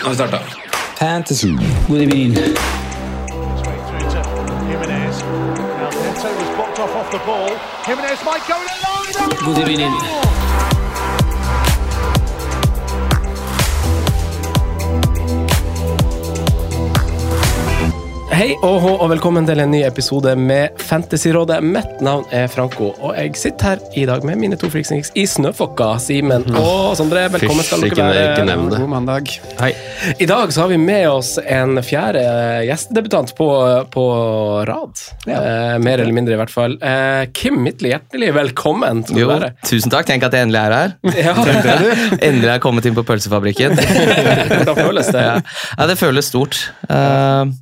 Nå har vi starta. Fantasy. God evening. through to Hei og hå, og velkommen til en ny episode med Fantasyrådet. Mitt navn er Franco, og jeg sitter her i dag med mine to friksniks i snøfokka. Simen og Sondre, velkommen skal dere være. God mandag. Hei. I dag så har vi med oss en fjerde gjestedebutant på, på rad. Eh, mer eller mindre, i hvert fall. Eh, Kim Midtly, hjertelig velkommen skal Jo, være. tusen takk. Tenk at jeg endelig er her. Ja, Endelig er jeg kommet inn på pølsefabrikken. Hvordan føles det? Ja, ja det føles stort. Eh,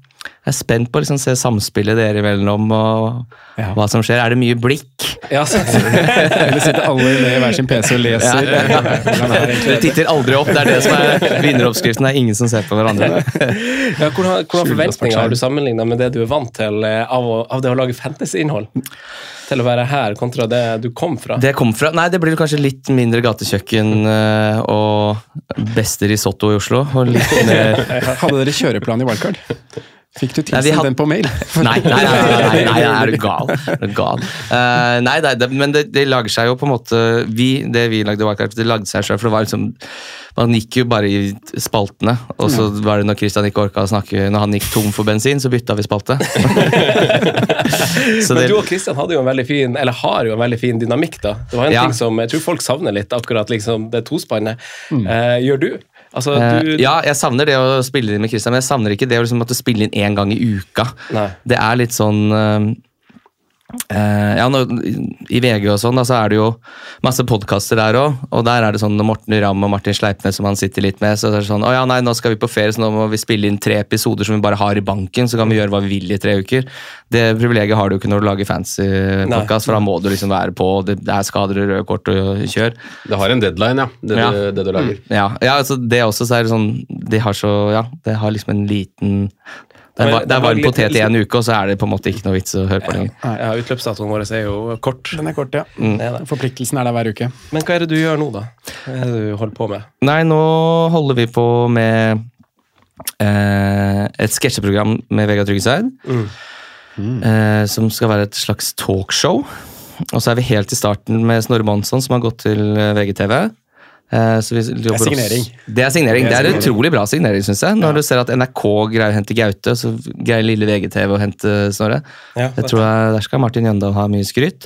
jeg er spent på å liksom se samspillet dere imellom og Ja. hva som skjer. Er det mye blikk? Ja, Eller sitter alle med hver sin PC og leser. Ja. Er? Dere titter aldri opp. Det er det som er vinneroppskriften. Det er ingen som ser på hverandre. ja, hvordan, hvordan forventninger har du sammenligna med det du er vant til eh, av, å, av det å lage fantasy-innhold? Til å være her kontra det du kom fra? Det kom fra Nei, det blir kanskje litt mindre gatekjøkken eh, og beste risotto i Oslo. Og litt mer Hadde dere kjøreplan i Wildcard? Fikk du tilsendt had- den på mail? Nei, nei, nei, nei, nei, nei, nei er du gal? Er du gal? Eh, nei, nei, det, men det, det lager seg jo på en måte vi, Det vi lagde Wildcard, det lagde seg sjøl. For det var liksom Man gikk jo bare i spaltene, og så var det når Christian ikke orka å snakke Når han gikk tom for bensin, så bytta vi spalte. så Men du og Kristian hadde jo en veldig fin, eller har jo en veldig fin dynamikk. da. Det var en Ja. ting som jeg tror folk savner litt, akkurat liksom det tospannet. Eh, gjør du? Altså, eh, du ja, jeg savner det å spille inn med Christian, men jeg savner ikke det å liksom måtte spille inn én gang i uka. Nei. Det er litt sånn eh, eh, ja, nå, I VG og sånn da, så er det jo masse podkaster der òg, og der er det sånn Morten Ramm og Martin Sleipnes som han sitter litt med, så er det sånn Å ja, nei, nå skal vi på ferie, så nå må vi spille inn tre episoder som vi bare har i banken, så kan vi gjøre hva vi vil i tre uker. Det privilegiet har du ikke når du lager fancy podkast, for da må du liksom være på, det, det er skader og røde kort og kjør. Det har en deadline, ja. Det, Ja. Du, det du lager. Ja, ja altså det også, så er det sånn De har så Ja, det har liksom en liten Det er, det er varm potet i en uke, og så er det på en måte ikke noe vits å høre på den. ja, Utløpsdatoen vår er jo kort. Den er kort, ja. Mm. Det er det. Forpliktelsen er der hver uke. Men hva er det du gjør nå, da? Hva er det du holder på med? Nei, nå holder vi på med eh, et sketsjeprogram med Vegard Tryggeseid. Eh, som skal være et slags talkshow. Og så er vi helt i starten med Snorre Monsson, som har gått til eh, VGTV. Eh, signering. Det er signering. Det er er, signering. utrolig bra signering, syns jeg. Når du ser at NRK greier å hente Gaute, så greier lille VGTV å hente Snorre. Ja, Det tror jeg, Der skal Martin Jøndal ha mye skryt.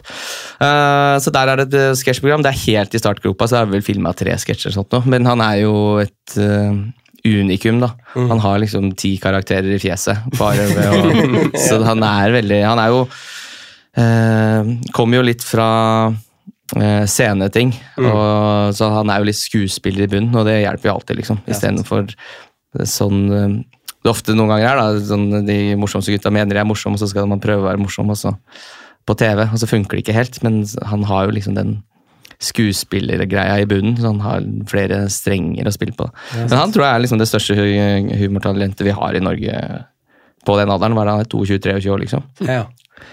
Uh, så der er det et sketsjprogram. Det er helt i startgropa, så er det vel filma tre sketsjer. sånt nå. Men han er jo et uh, unikum, da. Han har liksom ti karakterer i fjeset. Bare ved å, så han er veldig Han er jo uh, Kommer jo litt fra eh, sceneting. Og, så han er jo litt skuespiller i bunnen, og det hjelper jo alltid, liksom. Istedenfor sånn det er ofte noen ganger er da, sånn, de morsomste gutta mener de er morsomme, og så skal man prøve å være morsom også, på TV, og så funker det ikke helt. Men han har jo liksom den skuespillergreia i bunnen, så han har flere strenger å spille på. Men han tror jeg er liksom det største hu- humortalentet vi har i Norge på den alderen. Var han 22-23 år, liksom. Ja, Ja.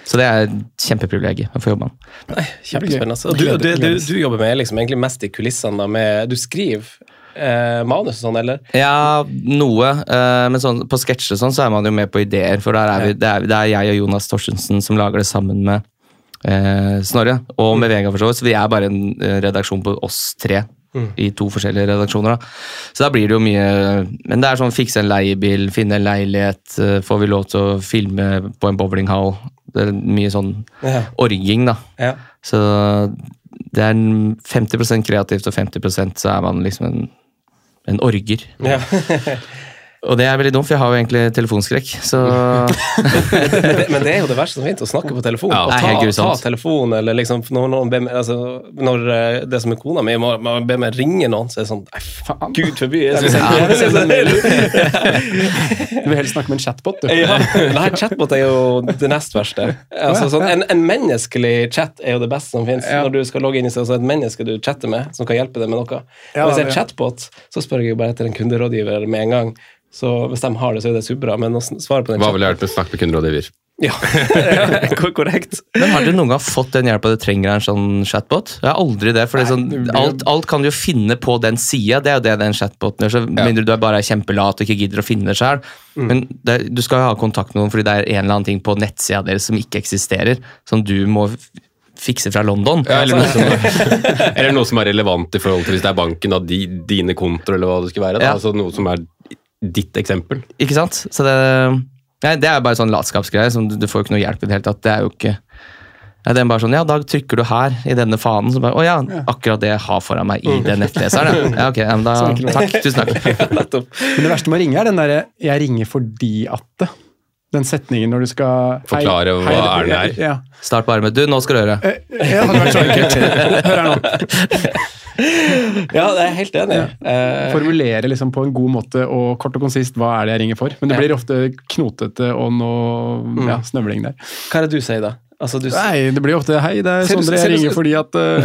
Så det er et kjempeprivilegium å få jobbe med han. Kjempespennende. Du, du, du, du jobber med liksom egentlig mest i kulissene. da, med, Du skriver eh, manus og sånn, eller? Ja, noe. eh, men sånn, på sketsjer sånn så er man jo med på ideer. For der er vi, det, er, det er jeg og Jonas Torstensen som lager det sammen med eh, Snorre. Og med Vega, for så vidt. Så vi er bare en eh, redaksjon på oss tre i to forskjellige redaksjoner. da. Så da blir det jo mye Men det er sånn fikse en leiebil, finne en leilighet, eh, får vi lov til å filme på en bowlinghall? Det er mye sånn Ja. orging, da. Ja. Så det er 50% kreativt, og 50% så er man liksom en, en orger. Ja. Og det er veldig dumt, for jeg har jo egentlig telefonskrekk, så Men det- Men det er jo det verste som finnes, å snakke på telefon. Ja, og er ta, ta telefon, eller liksom Når, noen ber meg, altså, når eh, det som er kona mi, må, må be meg ringe noen, så er det sånn Nei, faen, gud forby. Jeg skal sende- mail. Du vil helst snakke med en chatbot, du. Ja, nei, chatbot er jo det nest verste. Altså, sånn, en, en menneskelig chat er jo det beste som finnes. Ja. Når du skal logge inn i seg, så er det et menneske du chatter med, som kan hjelpe deg med noe. Ja, Hvis det er ja. chatbot, så spør jeg jo bare etter en kunderådgiver med en gang. Så hvis de har det, så er det superbra. Men å svare på den Hva vil hjelpe? Snakk med kunderådgiver. Ja, ja korrekt. Men har dere noen gang fått den hjelpa du trenger av en sånn chatbot? Jeg har aldri det. for det er sånn, alt, alt kan du jo finne på den sida, det er jo det den chatboten gjør. Så mindre du er bare er kjempelat og ikke gidder å finne det sjøl. Men det, du skal jo ha kontakt med noen fordi det er en eller annen ting på nettsida deres som ikke eksisterer, som du må fikse fra London. Ja, eller, noe som, eller noe som er relevant i forhold til hvis det er banken, da, de, dine kontoer eller hva det skulle være. Da. Ja. Altså Noe som er ditt eksempel. Ikke sant? Så det, nei, det er bare sånn latskapsgreie. som Du, du får jo ikke noe hjelp i det hele tatt. Det er jo ikke ja, det er bare sånn, ja, Da trykker du her i denne fanen. Så bare, Å ja, akkurat det jeg har foran meg i den nettleseren. Ja, ok, ja, men da, Takk, tusen takk. Men det verste med å ringe er den derre 'jeg ringer fordi at' det. Den setningen når du skal Hei- Forklare hva hei, er det er. Ja. Start bare med 'du, nå skal du høre'. Eh, Ja, det hadde vært så enkelt. Hør her nå. Ja, det er jeg helt enig. i. Ja. Formulere liksom på en god måte og kort og konsist hva er det jeg ringer for. Men det blir ofte knotete og noe ja, snøvling der. hva er det du sier, da? Altså, du, Nei, det blir ofte 'hei, det er Sondre, jeg jeg du- ringer fordi at uh...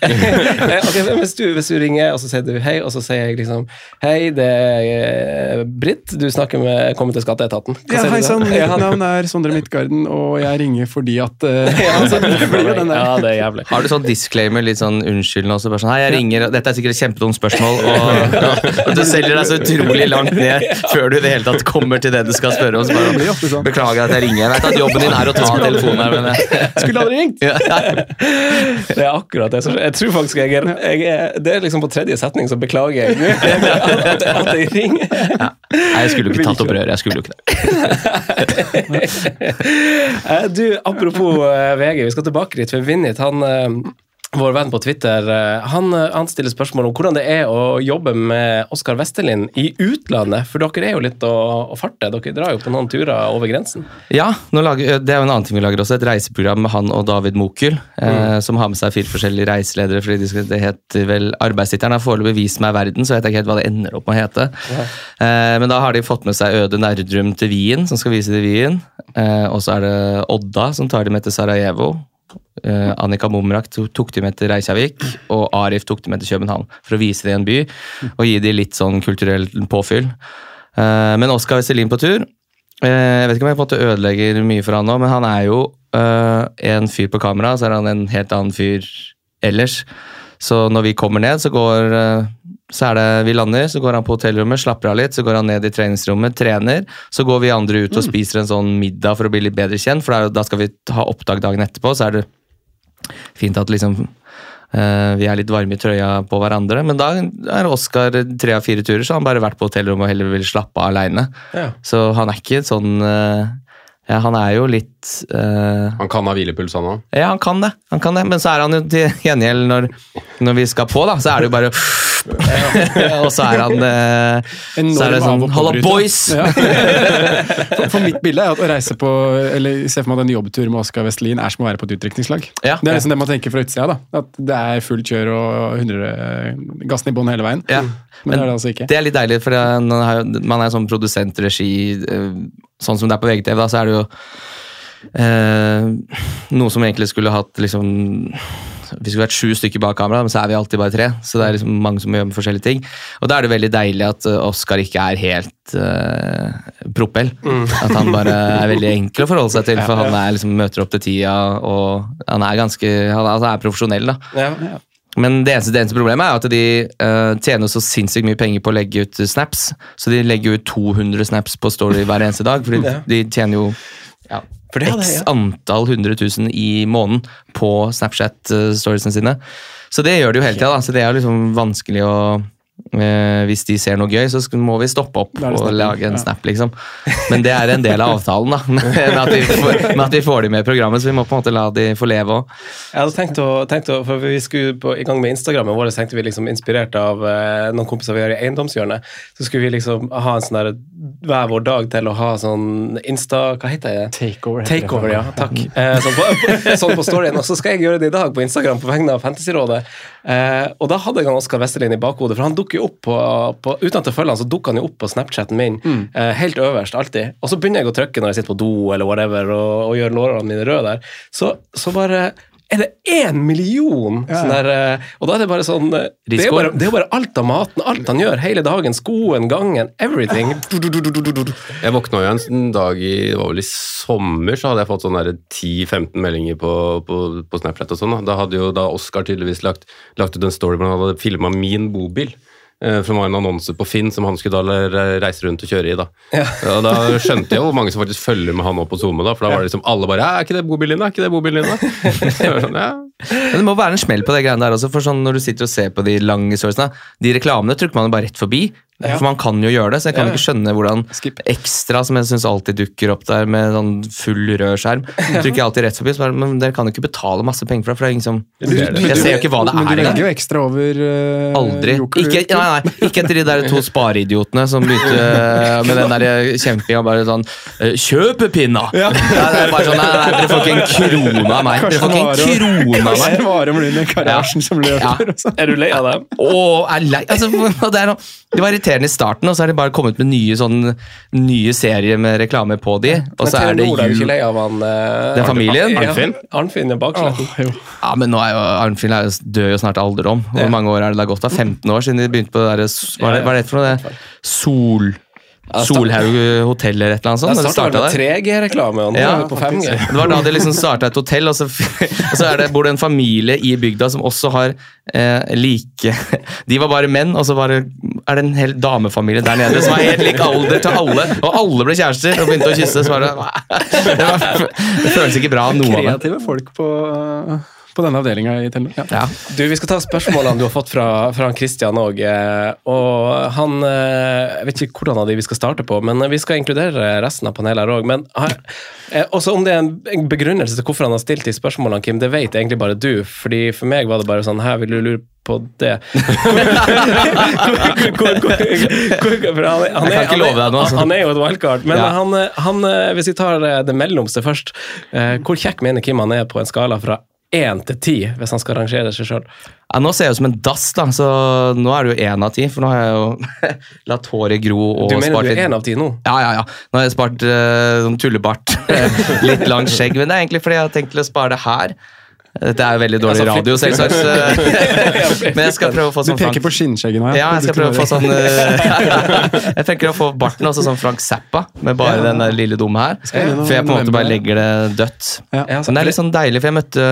okay, ok, hvis, du, hvis du ringer, og så sier du hei, og så sier jeg liksom Hei, det er eh, Britt, du snakker med Kommer til skatteetaten. Hva Ja, hei sann, mitt Ja. navn er Sondre Midtgarden, og jeg ringer fordi at uh... Ja, altså, det blir jo den der. ja, det er jævlig. Har du sånn disclaimer, litt sånn unnskyldende også? Bare sånn, hei, jeg ringer, Dette er sikkert et kjempedumt spørsmål, og, og du selger deg så utrolig langt ned før du i det hele tatt kommer til det du skal spørre om. Bare, sånn. Beklager at jeg ringer. Jeg vet at jobben din er å ta telefonen her, men jeg, Skulle aldri ringt! ja, Det er akkurat det. som skjer. Jeg tror faktisk jeg er, jeg er Det er liksom på tredje setning, så beklager jeg at, at jeg ringer. Nei, jeg skulle jo ikke tatt opp røret. Jeg skulle jo ikke det. Eh, Du, apropos eh, VG, vi skal tilbake dit. For Vinnit, han eh, vår venn på Twitter, eh, han, eh, han stiller spørsmål om hvordan det er å jobbe med Oskar Westerlin i utlandet. For dere er jo litt å, å farte. Dere drar jo på noen turer over grensen. Ja, lager, det er jo en annen ting vi lager også. Et reiseprogram med han og David Mokel, eh, som har med seg fire forskjellige reiseledere. fordi de skal, Det heter vel Arbeidstittelen har foreløpig vist meg verden, så jeg vet ikke helt hva det ender opp med å hete. Eh, men da har de fått med seg Øde Nerdrum til Wien, som skal vise i Wien. Eh, og så er det Odda, som tar dem med til Sarajevo. Eh, Annika Mumrak tok dem med til Reykjavik, og Arif tok dem med til København. For å vise det i en by, og gi dem litt sånn kulturell påfyll. Eh, men Oskar Westerlin på tur Eh, Jeg vet ikke om jeg på en måte ødelegger mye for han nå, men han er jo en fyr på kamera, så er han en helt annen fyr ellers. Så når vi kommer ned, så går så er det Vi lander, så går han på hotellrommet, slapper av litt, så går han ned i treningsrommet, trener. Så går vi andre ut og spiser en sånn middag for å bli litt bedre kjent, for da skal vi ha oppdag dagen etterpå. Så er det fint at liksom eh, vi er litt varme i trøya på hverandre. Men da er Oskar tre av fire turer, så han bare vært på hotellrommet og heller vil slappe av aleine. Ja. Så han er ikke sånn eh, Ja, han er jo litt uh... Han kan ha hvilepuls, han òg. Ja, han kan det, han kan det, men så er han jo til gjengjeld når, når vi skal på, da, så er det jo bare Og så er han uh... Så er det sånn Halla, boys! Ja. For, for mitt bilde er at å reise på Eller se for meg at en jobbtur med Oskar Vestlin er som å være på et utdrikningslag. Ja. Det er liksom det man tenker fra utsida. da At det er fullt kjør og 100 gassen i bånn hele veien. Ja. Men, det er det altså ikke. Det er litt deilig, for man er jo- sånn produsent, regi eh, Sånn som det er på VGTV, da, så er det jo eh, noe som egentlig skulle hatt liksom Vi skulle vært sju stykker bak kamera, men så er vi alltid bare tre. Så det er liksom mange som gjør forskjellige ting. Og da er det veldig deilig at Oskar ikke er helt eh, propell. At han bare er veldig enkel å forholde seg til, for han er liksom, møter opp til tida, og han er ganske Han altså, er profesjonell, da. Ja, Ja. Men det eneste, det eneste problemet er at de uh, tjener så sinnssykt mye penger på å legge ut snaps. Så de legger ut 200 snaps på Story hver eneste dag. For de, de tjener jo ja, For det x ja. antall hundre tusen i måneden på Snapchat-storiesene sine. Så det gjør de jo hele tida. Så det er liksom vanskelig å eh, Hvis de ser noe gøy, så må vi stoppe opp og lage en ja. snap, liksom. Men det er en del av avtalen, da. Med at vi får, med at vi får de med i programmet, så vi må på en måte la de få leve òg. Jeg hadde tenkt å, tenkt å for Vi skulle på, i gang med Instagrammet vårt, tenkte vi liksom inspirert av eh, noen kompiser vi har i eiendomshjørnet. Så skulle vi liksom ha en sånn der hver vår dag til å ha sånn Insta... Hva heter det? Takeover. heter det. Takeover, ja. Takk. Eh, sånn, på, sånn på storyen. Og så skal jeg gjøre det i dag på Instagram på vegne av Fantasyrådet. Eh, og da hadde jeg Oskar Westerlin i bakhodet, for han dukker jo opp på, på Uten at jeg følger han, så dukker han jo opp på Snapchaten min. Eh, helt øverst, alltid. Og så begynner jeg å trykke når jeg sitter på do eller whatever, og, og gjør lårene mine røde der. Så, så bare er det én million ja. der eh, Og da er det bare sånn eh, Det er jo bare, det er bare alt av maten, alt han gjør, hele dagen, skoen, gangen, everything. Jeg våkna jo en dag i det var vel i sommer, så hadde jeg fått sånn der 10-15 meldinger på, på, på Snapchat og sånn. Da. da hadde jo da Oskar tydeligvis lagt, lagt ut en story hvor han hadde filma min bobil. Eh, For det var en annonse på Finn som han skulle da reise rundt og kjøre i. Da Og da skjønte jeg hvor mange som faktisk følger med han opp på SoMe. da For da var det liksom alle bare «Ja, 'Er ikke det bobilen din, da?' Er ikke det bobilen da? Sånn, ja. Men det må være en smell på det greiene der også, for sånn når du sitter og ser på de lange storiesene, de reklamene trykker man jo bare rett forbi. Ja. For man kan jo gjøre det, så jeg kan Ja. ikke skjønne hvordan Skip. ekstra, som jeg syns alltid dukker opp der med sånn full rød skjerm, trykker jeg alltid rett forbi. Så bare, men dere kan jo ikke betale masse penger for det, for det er ingen som Jeg ser jo ikke hva det er. Men du legger jo ekstra over uh, Aldri. Ikke, nei, nei, ikke etter de der to spareidiotene som begynte eh, med den der kjempinga bare sånn Kjøp pinna! Ja. det er bare sånn, nei, nei, Dere får ikke en krone av meg. Dere får ikke en krone av meg. Warholm blir den karasjen som løper. og sånn. Er du lei av dem? Åh, er lei altså, det, er, noe- det var irriterende i starten, og så er det bare kommet med nye, sånn, nye serier med reklame på de. Og så er det er ikke jul lei av han eh, Den familien? Arnfinn? Arnfinn er baksletten. Åh. Ja, men nå er jo Arnfinn er jo, dør jo snart alderdom. Hvor mange år er det da gått av? 15 år siden de begynte på det derre hva er det, hva er det for noe? det? Sol... Solhaug hotell eller et eller annet sånt? Jeg det starta med 3G-reklame, og nå Ja, er vi på 5G. Det var da de liksom starta et hotell, og så, og så det, bor det en familie i bygda som også har eh, like De var bare menn, og så var det, er det en hel damefamilie der nede som er helt lik alder til alle, og alle ble kjærester og begynte å kysse. Så var det, det, var, det føles ikke bra, noe av det. Kreative folk på, på denne avdelinga i Telenor. Ja. Ja. Du, Vi skal ta spørsmålene du har fått fra, fra Christian òg. Og han eh, Jeg vet ikke hvordan av de vi skal starte på, men vi skal inkludere resten av panelet her òg. Men eh, også om det er en- begrunnelse til hvorfor han har stilt de spørsmålene, Kim, det vet egentlig bare du. Fordi For meg var det bare sånn Her vil du lure på det. Han- Jeg kan er- ikke love deg noe, altså. Han er jo et wildcard. Men Ja. han, eh, han, eh, hvis vi tar eh, det mellomste først, eh, hvor kjekk mener Kim han er på en skala fra én til ti, hvis han skal rangere seg sjøl? Ja, nå ser jeg ut som en dass, da, så nå er det jo én av ti. For nå har jeg jo latt håret gro og Du mener spart du er én av ti nå? Ja, ja, ja. Nå har jeg spart uh, tullebart. Litt langt skjegg. Men det er egentlig fordi jeg har tenkt til å spare det her. Dette er jo veldig dårlig Altså, radio, selvsagt. Men jeg skal prøve å få sånn Du sånn peker Frank på skinnskjegget nå. ja, jeg skal prøve å få sånn eh, Jeg tenker å få barten også sånn Frank Zappa, med bare den der lille dumme her. For jeg på en måte bare legger det dødt. Ja. Ja, Men det er litt sånn deilig, for jeg møtte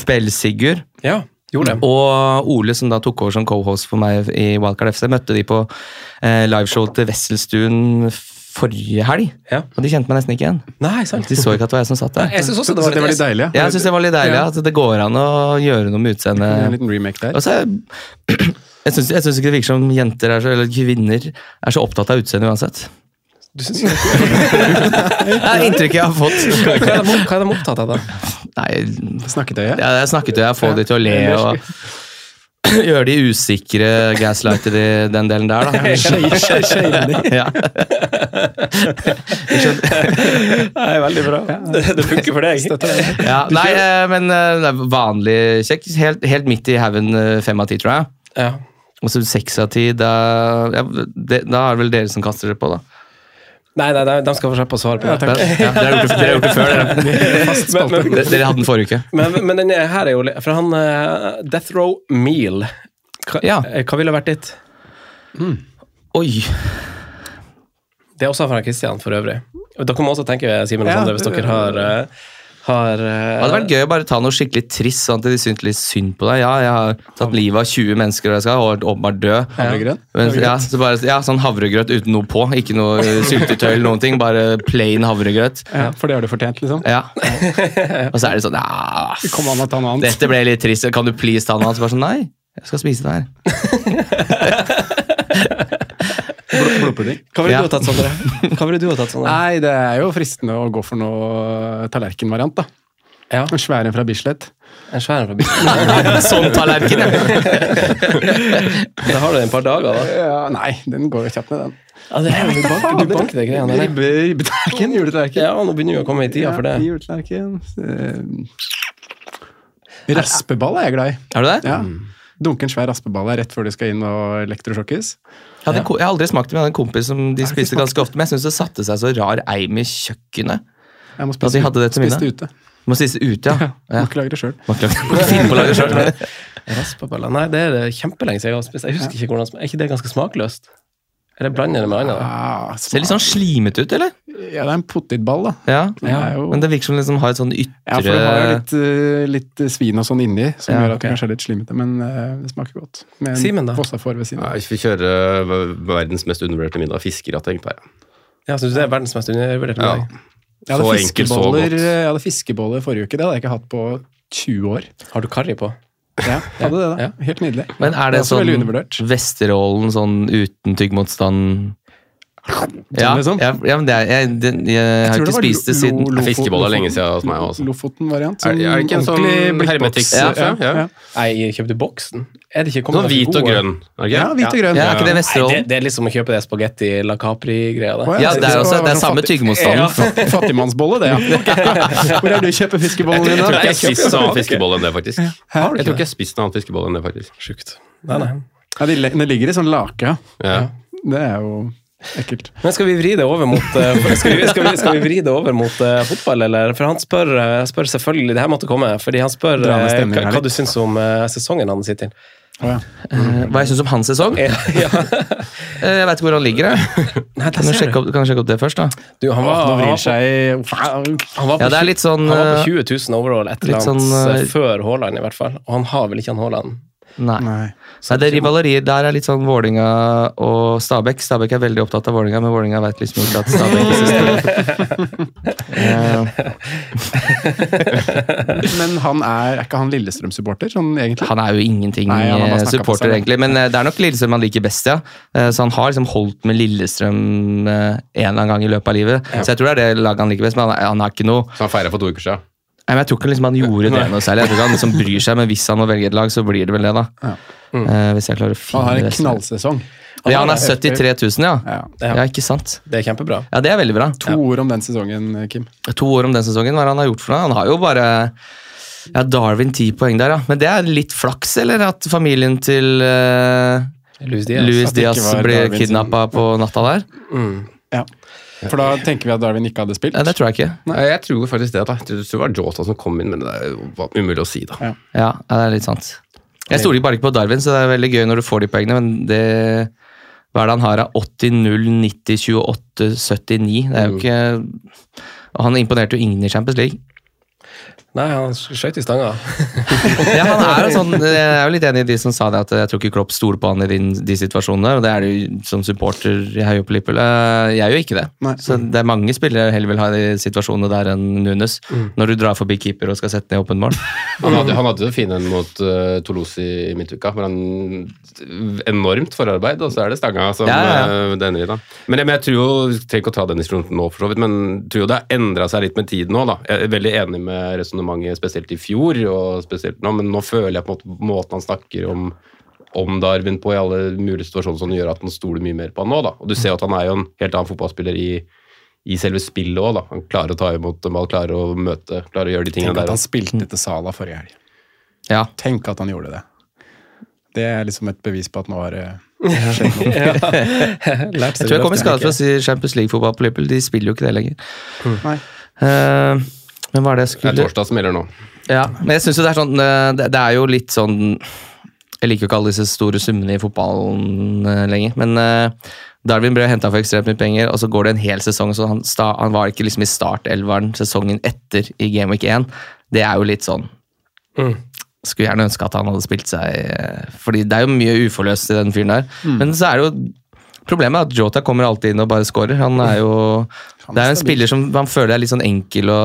FBL-Sigurd Ja, gjorde det. og Ole, som da tok over som co-host for meg i Wildcard FC, møtte de på eh, liveshow til Wesselstuen forrige helg. Ja. Og de kjente meg nesten ikke igjen. Nei, sant. De så ikke at det var jeg som satt der. Jeg synes også Så det var det var litt deilig. Ja, jeg synes det var litt deilig Ja. at det går an å gjøre noe med En utseendet. liten remake der. Og så er- Jeg syns jeg syns ikke det virker som jenter er så, eller kvinner er så opptatt av utseendet uansett. Du synes, Det er inntrykket jeg har fått. hva, er de, er opptatt av, da? Nei, Snakketøyet. Ja, jeg snakket jo, jeg får de til å le og gjøre de usikre, gaslighter i den delen der, da. Ja. Nei, veldig bra. Det, det funker for deg. Ja, nei, eh, men eh, det er vanlig kjekk. Helt, helt midt i haugen eh, fem av ti, tror jeg. Ja. Og så seks av ti, da, ja, det, da er det vel dere som kaster dere på, da. Nei, nei, nei, de skal få slippe å svare på det. Ja, ja, dere, har gjort det, dere har gjort det før, dere. Men, men, Dere dere hadde den forrige uke. men, men den her er jo For han uh, Death Row Meal hva, Ja. eh, hva ville vært ditt? Oi. Det er også fra Christian, for øvrig. Dere må også tenke, Simen og Ja, Sondre, hvis dere har eh, har uh, Det hadde vært gøy å bare ta noe skikkelig trist, sånn at de syntes litt synd på deg. Ja, jeg har tatt livet av 20 mennesker og jeg skal og åpenbart dø. Havregrøt? Men, ja, så bare, ja, sånn havregrøt uten noe på. Ikke noe syltetøy eller noen ting. Bare plain havregrøt. Ja, for det har du fortjent, liksom. Ja. Og så er det sånn ja, Kom an og ta noe annet. Dette ble litt trist. Kan du please ta noe annet? Så bare sånn, nei, jeg skal spise det her. Blodpudding. Hva ville Ja. du ha tatt, Sondre? Hva ville du ha tatt, Sondre? Nei, det er jo fristende å gå for noe tallerkenvariant, da. Ja. En svær en fra Bislett. En svær en fra Bislett. Sånn tallerken, ja. Da har du det en par dager, da. Ja, nei, den går jo kjapt ned, den. Ja, det er jo bank, du banker det greiene der. Ribbe, ribbetallerken, juletallerken. Ja, nå begynner vi å komme i tida for det. Juletallerken. Eh, Raspeball er jeg glad i. Er du det? Ja. Dunke en svær raspeball rett før du skal inn og elektrosjokkes. Jeg, hadde, jeg har aldri smakt det, men jeg hadde en kompis som de spiste ganske ofte. Men jeg syns det satte seg så rar eim i kjøkkenet. Jeg må At de hadde det til spise ute. Må spise ute, ja. Må ja. ikke lage det sjøl. Må finne på å lage det selv. Raspeballer? Nei, det er det kjempelenge siden jeg har spist. Jeg husker ikke hvordan. Er ikke det ganske smakløst? Eller blander det med annet? da? Ah, Ser litt sånn slimete ut, eller? Ja, det er en potetball, da. Ja. Er jo- Men det virker som liksom har et sånn ytre Ja, for det har jo litt, eh, litt eh, svin og sånn inni, som Ja, gjør at okay. det kanskje er litt slimete, men eh, det smaker godt. Med en Simen, da? Fossafår ved siden Ja, av. jeg vi kjøre eh, verdens mest undervurderte middag, fiskegratt, pleier jeg. Ja, Syns du det er verdens mest undervurderte Ja. middag? Ja. Så enkelt, så godt. jeg hadde fiskeboller forrige uke. Det hadde jeg ikke hatt på 20 år. Har du karri på? Ja, hadde det da. Ja. Helt nydelig. Men er det også sånn. Vesterålen sånn uten tyggmotstand ja, liksom? ja, ja, men det er, jeg, det, jeg, har ikke det spist det siden lo- Fiskeboller er lenge siden hos meg også. Lofoten-variant. Er- er det ikke en sånn ordentlig Ja, ja, ja. ja. Nei, jeg kjøpte boksen. Er det ikke Sånn hvit og grønn. Okay? Ja, hvit og grønn. Ja, er ikke det Nei, det, det er liksom å kjøpe det spagetti la capri-greia. Å. Ja, det er også- det er sånn samme tyggemotstanden. Ja, Fattigmannsbolle, det, ja. Hvor er du kjøper fiskebollene Jeg dine? tror ikke jeg har spist noen annen det. fiskebolle enn det, faktisk. Jeg tror ikke jeg har spist noen annen fiskebolle enn det, faktisk. Sjukt. Nei, nei. Ja, det ligger i sånn lake, ja. Ja. Det er jo ekkelt. Men skal vi vri det over mot eh, Skal vi, skal vi, skal vi vri det over mot uh, fotball, eller? For han spør, eh, spør selvfølgelig Det her måtte komme, fordi han spør stemningen hva, hva du syns om uh, sesongen han sitter i. Oh, ja. mm. Hva jeg syns om hans sesong? Ja, ja. Jeg vet ikke hvor han ligger. jeg. Nei, Kan du sjekke opp, kan du sjekke opp det først, da? Du, han var, Nå han vrir på, seg han var på, Ja, det er litt sånn han var på eh, 20 000 overall, et eller annet sånn, før Haaland, i hvert fall. Og han har vel ikke han Haaland? Nei. Nei. Nei, det rivaleriet der er litt sånn Vålinga og Stabæk. Stabæk er veldig opptatt av Vålinga, men Vålinga vet liksom ikke at Stabæk eksisterer. Eh, Men han er, er ikke han Lillestrøm-supporter, sånn egentlig? Han er jo ingenting Nei, han har bare eh, supporter, egentlig. Men eh, det er nok Lillestrøm han liker best, ja. Så han har liksom holdt med Lillestrøm en eller annen gang i løpet av livet. Så jeg tror det er det laget han liker best, men han, han har ikke noe Så han feira for to uker siden. Nei, men Jeg tror ikke liksom han gjorde det noe særlig. Jeg tror ikke han liksom bryr seg, men hvis han må velge et lag, så blir det vel det, da. Ja. Eh, hvis jeg klarer å finne Han har en knallsesong. knallsesong. Ja, han er 73 000, ja. Ja. Ja. Ja, ikke sant. Det er kjempebra. Ja, det er veldig bra. To ord om den sesongen, Kim. To år om den sesongen, hva er det han har gjort for noe? Han har jo bare ja, Darwin ti poeng der, ja. Men det er litt flaks, eller? At familien til uh, Louis Diaz. Ikke Diaz ble kidnappa på natta der? Mm. Ja. For da tenker vi at Darwin ikke hadde spilt. Nei, det tror jeg ikke. Nei, Jeg tror faktisk det. da. Jeg tror det var Jota som kom inn, men det er umulig å si, da. Ja. Ja, det er litt sant. Jeg stoler bare ikke på Darwin, så det er veldig gøy når du får de poengene, men det Hva er det han har av 80, 0, 90, 28, 79? Det er jo ikke han imponerte jo ingen i Champions League. Nei, han skøyt i stanga. Ja, han er, sånn, jeg er jo litt enig i de som sa det, at jeg tror ikke Klopp stoler på han i de, de situasjonene. og Det er det jo som supporter. Jeg heier jo på Liverpool. Eh, Jeg gjør ikke det. Nei. Så det er mange spillere jeg heller vil ha i situasjonene der enn Nunes. Når du drar forbi keeper og skal sette ned åpen mål. Han hadde, han hadde det fine mot uh, Toulouse i midtuka, men han enormt forarbeid, og så er det stanga som Ja, ja, Uh, det ender i. da. Men, men jeg tror jo, trenger ikke å ta den diskusjonen nå, for så vidt, men jeg tror jo det har endra seg litt med tiden nå. da. Jeg er veldig enig med resonnementet spesielt i fjor, og spesielt nå, men nå føler jeg på en måte måten han snakker om om Darwin på i alle mulige situasjoner som gjør at han stoler mye mer på han nå. da. Og du ser jo at han er jo en helt annen fotballspiller i, i selve spillet òg. Han klarer å ta imot en ball, klarer å møte, klarer å gjøre de tingene der. Tenk at han spilte til Sala forrige helg. Ja. Tenk at han gjorde det. Det er liksom et bevis på at nå har det skjedd noe. Jeg tror jeg kommer i skade for å si Champions League-fotball på Liverpool. De spiller jo ikke det lenger. Nei. Eh, men hva er det jeg Det er torsdag som gjelder nå. Ja, men jeg synes jo det er sånn eh, Det, det er jo litt sånn Jeg liker jo ikke alle disse store summene i fotballen eh, lenger, men eh, Darwin ble henta for ekstremt mye penger, og så går det en hel sesong, så han, sta, han var ikke liksom i startelveren sesongen etter i Game Week 1. Det er jo litt sånn Mm. Skulle gjerne ønske at han hadde spilt seg eh, Fordi det er jo mye uforløst i den fyren der. Men så er det jo Problemet er at Jota kommer alltid inn og bare scorer. Han er jo Det er en spiller som man føler er litt sånn enkel å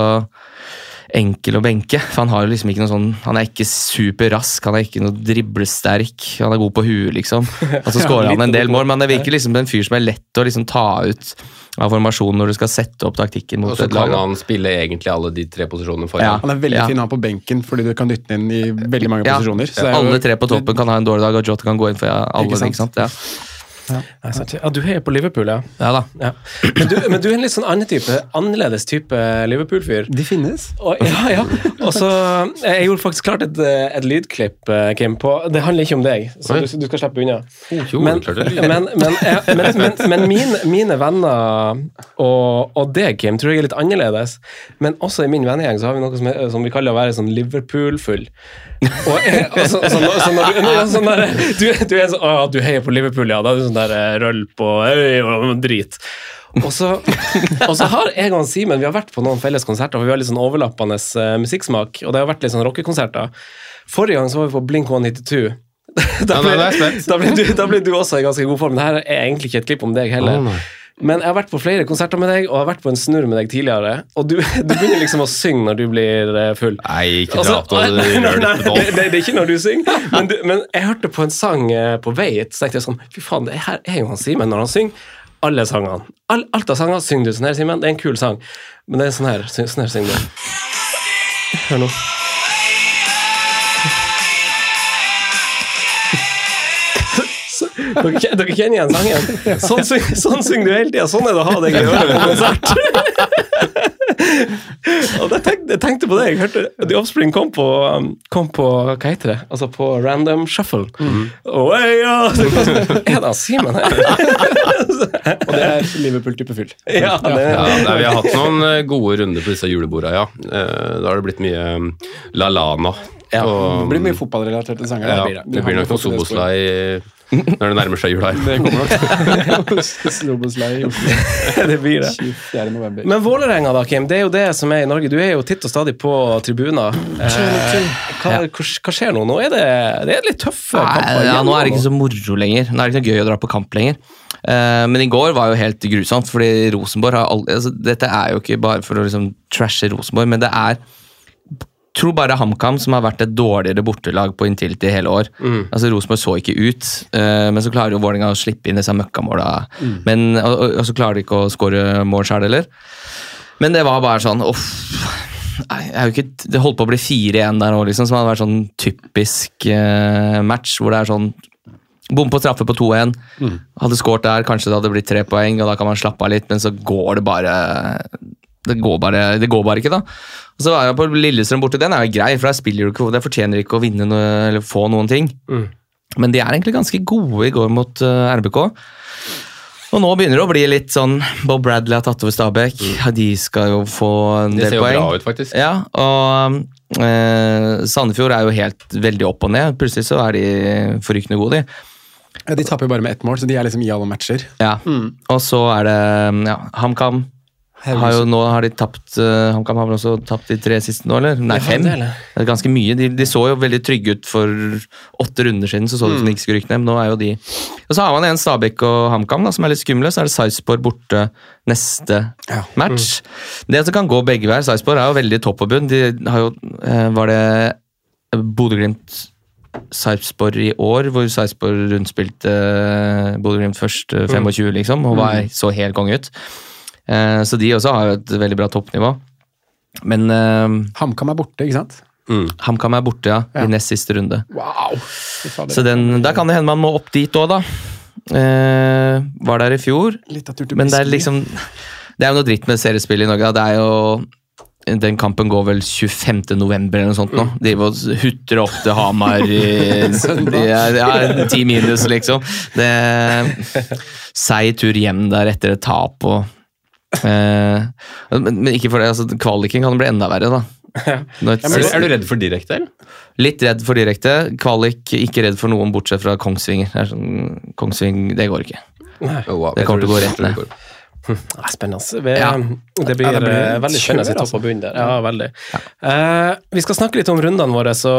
enkel å benke. For han har jo liksom ikke noe sånn Han er ikke superrask, han er ikke noe driblesterk. Han er god på huet, liksom. Og så scorer han en del mål, men det virker liksom som en fyr som er lett å liksom ta ut av formasjonen når du skal sette opp taktikken Og mot så et lag. kan han spille egentlig alle de tre posisjonene foran. Ja. Han er veldig Ja. fin å ha på benken, fordi du kan dytte den inn i veldig mange Ja, posisjoner. Så det er jo- alle tre på toppen kan ha en dårlig dag, og Jota kan gå inn for alle. Ikke sant? Ikke sant? Ja. Sant. Ja, du heier på Liverpool, ja. ja da. ja. Men, du, men du er en litt sånn annen type, annerledes type Liverpool-fyr. De finnes. Og, ja, ja. Og så, Jeg gjorde faktisk klart et, eh, et lydklipp, eh, Kim. på, Det handler ikke om deg, så du, du skal slippe unna. Jo, Men, men, men, men, men, men mine, mine venner og, og deg, Kim, tror jeg er litt annerledes. Men også i min vennegjeng så har vi noe som, er, som vi kaller å være sånn Liverpool-full. Og, og så, så, når- så når du, når- du, du er sånn Å, du heier på Liverpool, ja. Da er du sånn der eh, rølp og drit. Og så, og så har jeg og Simen vi har vært på noen felles konserter, for vi har litt sånn overlappende eh, musikksmak. Og det har vært litt sånn rockekonserter. Forrige gang så var vi på Blink 192. Da ble, da, ble du, da ble du også i ganske god form. Det her er egentlig ikke et klipp om deg heller. Men jeg har vært på flere konserter med deg, og jeg har vært på en snurr med deg tidligere. Og du, du begynner liksom å synge når du blir eh, full. Nei, ikke Altså, dra opp noe nei, nei, nei, det, det, det er ikke når du synger, men, du, men jeg hørte på en sang eh, på vei hit, så tenkte jeg sånn Fy faen, det her er jo han Simen når han synger. Alle sangene. All, alt av sanger synger du sånn her, Simen. Det er en kul sang. Men det er sånn her, sånn her synger du. Hør nå. Dere, dere kjenner igjen sangen? Sånn, syng, sånn synger du hele tida. Sånn er det å ha deg i øret på konsert. Og jeg tenkte, jeg tenkte på det. Jeg hørte The Offspring kom på, um, kom på Hva heter det? Altså på Random Shuffle. Mm. Oh, hey, ja, er det Simen her? Og det er Liverpool-type fyll. Ja, det, Ja, nei, vi har hatt noen eh, gode runder på disse juleborda, ja. Eh, Da har det blitt mye um, La Lana. Ja, og, Det blir mye fotballrelaterte sanger. ja, da. det blir nok noe Soboslai når det nærmer seg jul her. Det kommer nok. Snowboardslei i Oslo. det blir det. 24. november. Men Vålerenga, da, Kim. Det er jo det som er i Norge. Du er jo titt og stadig på tribuner. Eh, hva, hva, hva skjer nå? Nå er det, det er litt tøffe kamper. Ja, nå er det ikke så moro lenger. Nå er det ikke noe gøy å dra på kamp lenger. Eh, men i går var jo helt grusomt, fordi Rosenborg har aldri altså, Dette er jo ikke bare for å liksom trashe Rosenborg, men det er tror bare HamKam som har vært et dårligere bortelag på Intility hele år. Altså Rosenborg så ikke ut, uh, men så klarer jo Vålerenga å slippe inn disse møkkamåla. Men, og, og, og så klarer de ikke å skåre mål sjøl heller. Men det var bare sånn uff. Ikke, Det holdt på å bli 4-1 der òg, liksom, som hadde vært sånn typisk eh, match hvor det er sånn Bom på straffe på 2-1. Hadde skåret der, kanskje det hadde blitt tre poeng, og da kan man slappe av litt, men så går det bare det går, bare, det går bare ikke, da. Og så var jeg på Lillestrøm borte. Den er jo grei, for der spiller du ikke, det fortjener ikke å vinne noe, eller få noen ting. Men de er egentlig ganske gode i går mot uh, RBK. Og nå begynner det å bli litt sånn Bob Bradley har tatt over Stabæk. De skal jo få en del poeng. Det Mm. ser jo poeng. bra ut, faktisk. Ja, og eh, Sandefjord er jo helt veldig opp og ned. Plutselig så er de forrykende gode, de. Ja, de taper jo bare med ett mål, så de er liksom i alle matcher. Ja. Og så er det ja, HamKam. Har jo, nå har de tapt uh, HamKam har vel også tapt de tre siste nå, eller? Nei, fem. det er ganske mye. De, de så jo veldig trygge ut for åtte runder siden. Så så det ut som de ikke skulle rykke ned, men nå er jo de Og så har man en Stabæk og HamKam som er litt skumle. Så er det Sarpsborg borte neste Ja. match. Det som kan gå begge veier. Sarpsborg er jo veldig topp og bunn. De har jo uh, Var det Bodø-Glimt Sarpsborg i år, hvor Sarpsborg rundspilte uh, Bodø-Glimt først eh, 25, liksom, og var så helt konge ut. Eh, så de også har jo et veldig bra toppnivå. Men uh, HamKam er borte, ikke sant? HamKam er borte, ja, Ja. i nest siste runde. Wow! Så den, der kan det hende man må opp dit òg, da. Eh, var der i fjor, Litt av men det er liksom Det er jo noe dritt med seriespill i Norge. Det er jo Den kampen går vel 25. november eller noe sånt nå. De hutrer opp til Hamar i de er, ja, ti minus, liksom. Det Seig tur hjem der etter et tap og eh, men, men ikke for det, altså kvaliken kan bli enda verre, da. Når- Er du, er du redd for direkte, eller? Litt redd for direkte. Kvalik ikke redd for noen bortsett fra Kongsvinger. Det er sånn, Kongsving, det går ikke. Oh, wow. Det kommer til å gå rett ned. Ja, spennende. Vi, Ja. Det blir, Ja, det blir eh, veldig spennende i kjør, topp og bunn der. Ja, veldig. Eh, vi skal snakke litt om rundene våre, så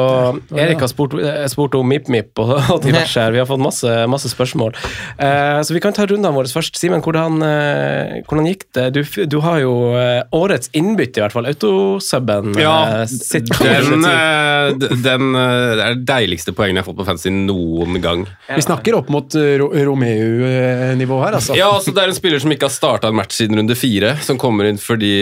Erik har spurt, eh, spurt om MIP-MIP og, og diverse her. Vi har fått masse, masse spørsmål. Eh, så vi kan ta rundene våre først. Simen, hvordan, eh, hvordan gikk det? Du, du har jo eh, årets innbytte, i hvert fall. Autosubben. Ja, eh, sitt- den, eh, den eh, er det deiligste poenget jeg har fått på fancy noen gang. Vi snakker opp mot eh, Ro Romeo-nivå her, altså. Ja, altså Det er en spiller som ikke har starta en match siden runde fire, som kommer inn fordi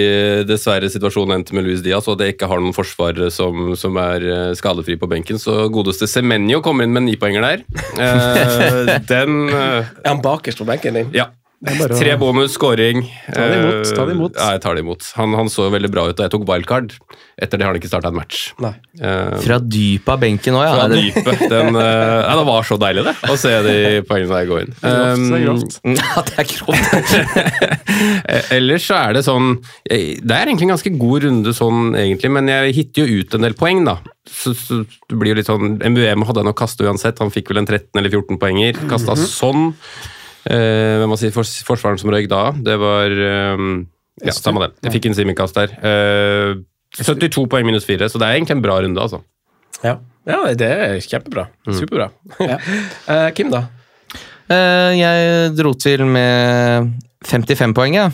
dessverre situasjonen endte med Luis Diaz, og det ikke har noen forsvarere som, som er eh, skadefri på benken. Så godeste Semenyo kommer inn med ni poenger der. Eh, den eh, Er han bakerst på benken din? Ja. Bare Tre bonus, scoring. Ta det imot, ta det imot. Eh, Ja, jeg tar det imot. Han, han så veldig bra ut, og jeg tok wildcard. Etter det har han ikke starta en match. Nei. Uh, Fra dypet av benken òg, ja. fra dypet. Den, uh, ja, det var så deilig, det, å se de poengene der gå inn. Det er grovt, det er Um, grovt. Ja, det er grovt. Eh, Ellers så er det sånn eh, Det er egentlig en ganske god runde sånn, egentlig, men jeg hitter jo ut en del poeng, da. Så, så det blir jo litt sånn MUM hadde jeg nok kasta uansett. Han fikk vel en 13 eller 14 poenger. Kasta sånn. Eh, hvem man sier fors forsvareren som røyk da? Det var eh, Ja, samme det. Jeg fikk en Simikast der. Eh, 72 poeng minus 4, så det er egentlig en bra runde, altså. Ja. ja, det er kjempebra. Superbra. Eh, Kim, da? Eh, Jeg dro til med 55 poeng, ja.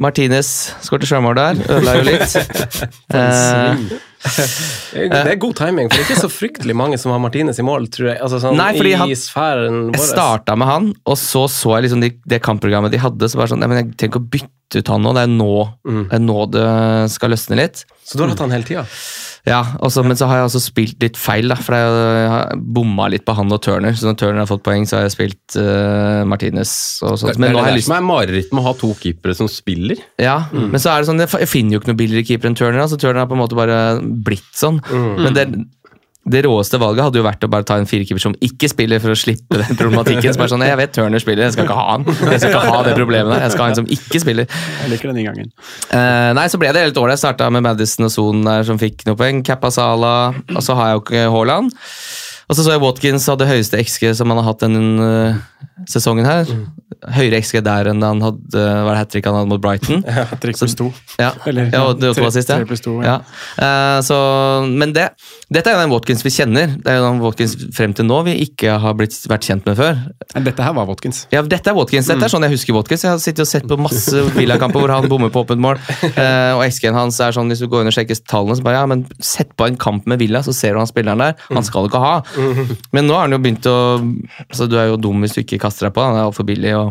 Martinez skåret sjømål der. Ødela jo litt. Eh, Det er god timing, for det er ikke så fryktelig mange som har Martinez i mål, tror jeg. Altså, sånn, Nei, fordi I han-. Jeg starta med han, og så så jeg liksom de, det kampprogrammet de hadde. Så bare sånn, jeg, Jeg trenger ikke å bytte ut han nå, det er nå Mm. det, er nå det skal løsne litt. Så du har hatt han hele tida? Ja, også, Men så har jeg også spilt litt feil, da, for jeg har bomma litt på han og Turner. Så når Turner har fått poeng, så har jeg spilt uh, Martinez og sånt. Men det er jeg det lyst som er mareritt med å ha to keepere som spiller. Ja, men så er det sånn, jeg finner jo ikke noe billigere keeper enn Turner. altså Turner har på en måte bare blitt sånn. Men det, det råeste valget hadde jo vært å bare ta en firekeeper som ikke spiller, for å slippe den problematikken. Som er sånn, Jeg vet Turner spiller, jeg skal ikke ha han. Jeg skal ikke ha det problemet der. Jeg skal ha en som ikke spiller. Jeg liker den inngangen. Uh, nei, så ble det helt ålreit. Starta med Madison og Son der som fikk noen poeng. Kappa Sala, og så har jeg jo ikke Haaland. Og så så jeg Watkins hadde høyeste XG som han har hatt denne sesongen her. Høyere XG der enn han hadde var det hat trick han hadde mot Brighton. Trikk pluss to. Ja, Eller, ja og det var tre- assist, ja. tre pluss to, ja. ja. Uh, så, men det, dette er jo den Watkins vi kjenner. Det er jo den Watkins frem til nå vi ikke har blitt, vært kjent med før. Dette her var Watkins. Ja, dette er Watkins. Dette er sånn jeg husker Watkins. Jeg har sittet og sett på masse Villa-kamper hvor han bommer på åpent mål. Uh, og XG-en hans er sånn, hvis du går inn og sjekker tallene, så bare ja, men sett på en kamp med Villa, så ser du han spilleren der. Han skal du ikke ha. Men nå har han jo begynt å altså, du er jo dum hvis du ikke kaster deg på. Han er altfor billig. og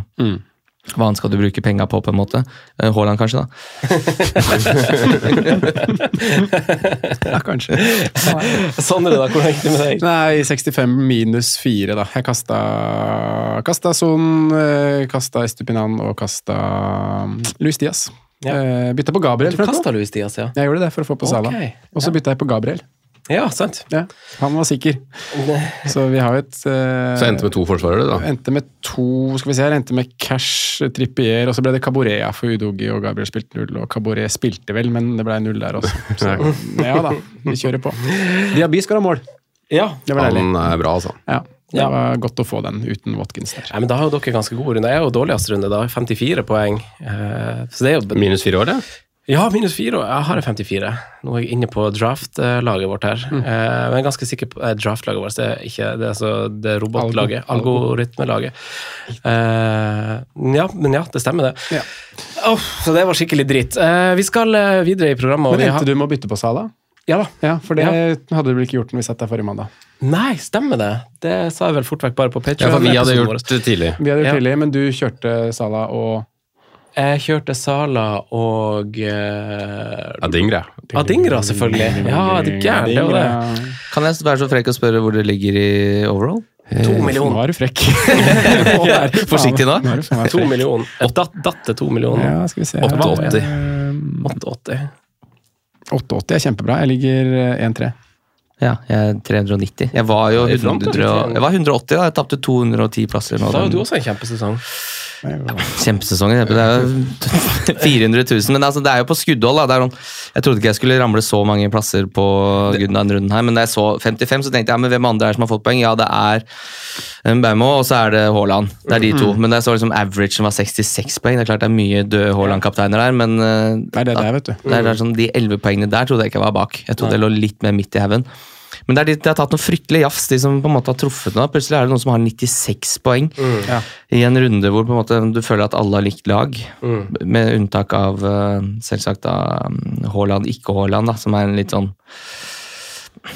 Hva annet skal du bruke penga på, på en måte? Eh, Haaland, kanskje, da. Ja, kanskje. Sondre, da, hvordan gikk det med deg? Nei, 65 minus 4, da. Jeg kasta, kasta Son, eh, kasta Estupinan og kasta Louis Luis Diaz. Ja. Eh, Bytta på Gabriel. Du kasta Luis Diaz, ja? Jeg gjorde det for å få på Sala. Og så bytta jeg på Gabriel. Ja, sant. Ja, han var sikker. Så vi har et uh, Så endte med to forsvarere, da. Endte med to Skal vi se her, endte med Cash, Trippier, og så ble det Caborea for Udogi, og Gabriel spilte null. Og Caboret spilte vel, men det ble null der også. Så ja da, vi kjører på. Diaby skal ha mål. Ja. Det var deilig. Han er bra, altså. Ja, det Ja. var godt å få den uten Watkins der. Nei, men Da har jo dere ganske gode runder. Jeg er jo dårligst runde, da. 54 poeng. Eh, så det er jo Minus fire år, det. Ja, minus fire. og Jeg har en 54. Nå er jeg inne på draft-laget vårt her. Mm. Eh, men jeg er ganske sikker på eh, draft-laget vårt. Det er ikke det, er altså det robotlaget. Algo. Algoritmelaget. Eh, ja, men ja, det stemmer, det. Ja. Oh, så det var skikkelig dritt. Eh, vi skal videre i programmet. og Men vi endte du med å bytte på Sala? Ja da. Ja, for det Ja. hadde du vel ikke gjort når vi satt der forrige mandag. Nei, stemmer det. Det sa jeg vel fort vekk bare på Patreon. Ja, for vi hadde gjort det tidlig. Vi hadde gjort Ja. tidlig, men du kjørte Sala og Jeg kjørte Sala og uh, Adingra. Adingra, selvfølgelig. Ja, det er gærent, det var det. Kan jeg være så frekk å spørre hvor det ligger i overall? To millioner. er. Nå er du frekk. Forsiktig nå. To millioner. Datt, datt til to millioner. Ja, skal vi se. 88. Eh, 88. 88 er kjempebra. Jeg ligger eh, 1-3. Ja, jeg er 390. Jeg var jo Det er 100, jeg var 180, da. Jeg tapte 210 plasser. Da har du også en kjempesesong. Kjempesesongen. Det er jo 400 000, men altså, det er jo på skuddhold. Da. Er sånn, jeg trodde ikke jeg skulle ramle så mange plasser på denne runden her, men da jeg så 55, så tenkte jeg ja, men hvem andre er som har fått poeng? Ja, det er Baumo, og så er det Haaland. Det er de to. Men jeg så liksom average som var 66 poeng. Det er klart det er mye døde Haaland-kapteiner der, men eh, Det er det vet du. det er, det er sånn, de 11 poengene der trodde jeg ikke var bak. Jeg trodde det lå litt mer midt i haugen. Men det de, de har tatt noen fryktelig jafs, de som på en måte har truffet nå. Plutselig er det noen som har 96 poeng Ja. i en runde hvor på en måte du føler at alle har likt lag. Med unntak av eh, selvsagt da mm, Haaland, ikke Haaland, da, som er en litt sånn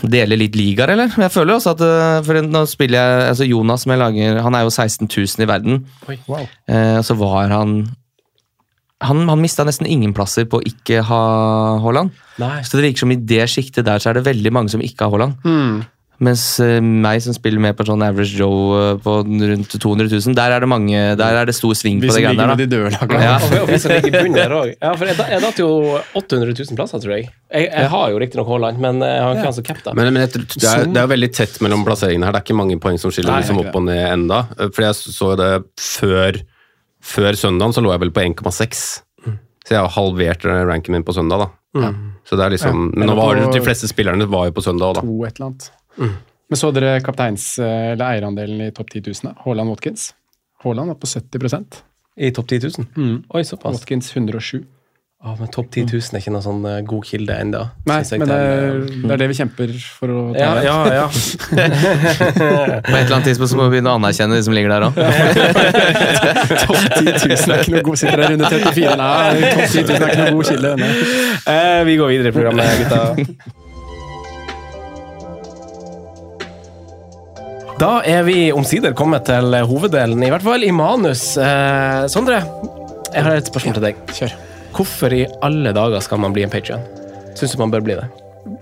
Deler litt ligaer, eller? Jeg føler også at eh, For nå spiller jeg altså Jonas som jeg lager, han er jo 16 000 i verden. Wow. Eh, så var han Han, han mista nesten ingen plasser på å ikke ha Haaland. Så det virker som i det sjiktet der så er det veldig mange som ikke har Haaland. Mm. Mens eh, meg som spiller med på sånn average Joe eh, på rundt 200 000, der er det mange, der er det stor sving på det greiene ligger der. med de døde. Ja. Og vi- som ligger òg. Ja, for jeg, jeg datt jo 800 000 plasser, tror jeg. Jeg, jeg har jo riktignok Haaland, men jeg har ikke han som capta. Men, men jeg, det, er, det er veldig tett mellom plasseringene her. Det er ikke mange poeng som skiller Nei, liksom opp og ned enda. For jeg så det før, før søndagen, så lå jeg vel på 1,6. Så jeg har halvert ranken min på søndag, da. Så det er liksom, Men nå var det, de fleste spillerne var jo på søndag òg, da. To et eller annet. Men så dere kapteins- eller eierandelen i topp 10 000? Haaland Watkins. Haaland var på 70% I topp 10 000? Mm. Oi, såpass. Watkins 107. Å, men topp 10 000 er ikke noe sånn eh, god kilde ennå. Nei, men det er, det er det vi kjemper for å ta Ja, ja, ja. På et eller annet tidspunkt så må vi begynne å anerkjenne de som ligger der òg. Topp 10 000 er ikke noe god Sitter der runde 34. Nei, topp 10 000 er ikke noe god kilde. Eh, vi går videre i programmet, gutta. Da er vi omsider kommet til hoveddelen, i hvert fall i manus. Eh, Sondre, jeg har et spørsmål til deg. Kjør. Hvorfor i alle dager skal man bli en patrion? Syns du man bør bli det?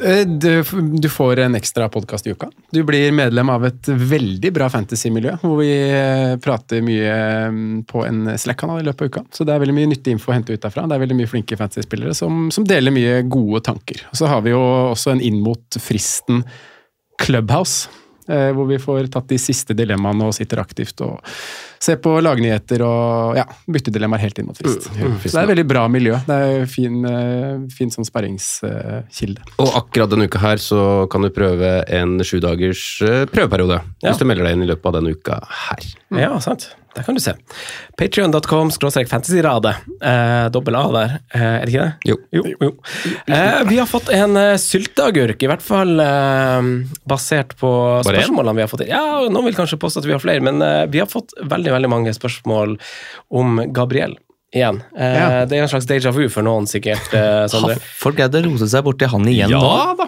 Eh, Du, du får en ekstra podkast i uka. Du blir medlem av et veldig bra fantasy-miljø, hvor vi eh, prater mye mm, på en Slack-kanal i løpet av uka. Så det er veldig mye nyttig info å hente ut derfra. Det er veldig mye flinke fantasy-spillere som, som deler mye gode tanker. Og så har vi jo også en inn mot fristen Clubhouse. Eh, Hvor vi får tatt de siste dilemmaene og sitter aktivt og ser på lagnyheter og ja, byttedilemmaer helt inn mot frist. Så det er et veldig bra miljø. Det er fin, eh, fin sånn sparringskilde. Og akkurat denne uka her så kan du prøve en sju dagers eh, prøveperiode. Ja. Hvis du melder deg inn i løpet av denne uka her. Ja, sant. Der kan du se. Patreon.com skråstrek fantasyrade. Eh, dobbel A der. Eh, er det ikke det? Jo. Jo. jo. Eh, vi har fått en eh, sylteagurk, i hvert fall eh, basert på spørsmålene vi har fått inn. Ja, noen vil kanskje påstå at vi har flere, men eh, vi har fått veldig, veldig mange spørsmål om Gabriel. Igjen. Eh, Ja. Det er en slags déjà vu for noen, sikkert. Folk greide å rose seg borti han igjen nå? da!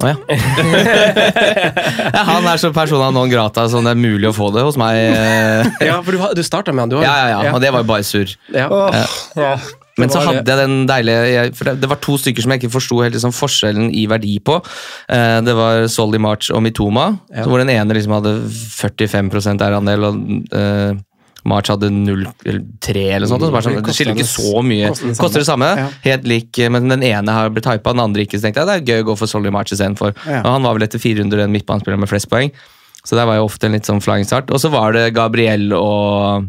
Å ja. ja. Han er så persona non grata som det er mulig å få det hos meg. eh. Ja, for du, du starta med han, du òg. Ja, ja, ja. Og det var jo bare surr. ja. ja. Men så hadde jeg den deilige jeg, for det, det var to stykker som jeg ikke forsto helt liksom, forskjellen i verdi på. Eh, det var Solly March og Mitoma, Ja. hvor den ene liksom hadde 45 eierandel, og eh, March hadde 0,3 eller sånt. Så sånn, det skiller ikke så mye. Koster det samme. Koster det samme, Ja. helt lik, men den ene har blitt hypa, den andre ikke. Så tenkte jeg det er gøy å gå for Solly March istedenfor. Ja. Og han var vel etter 400 en midtbanespiller med flest poeng, så der var jo ofte en litt sånn flying start. Og så var det Gabriel og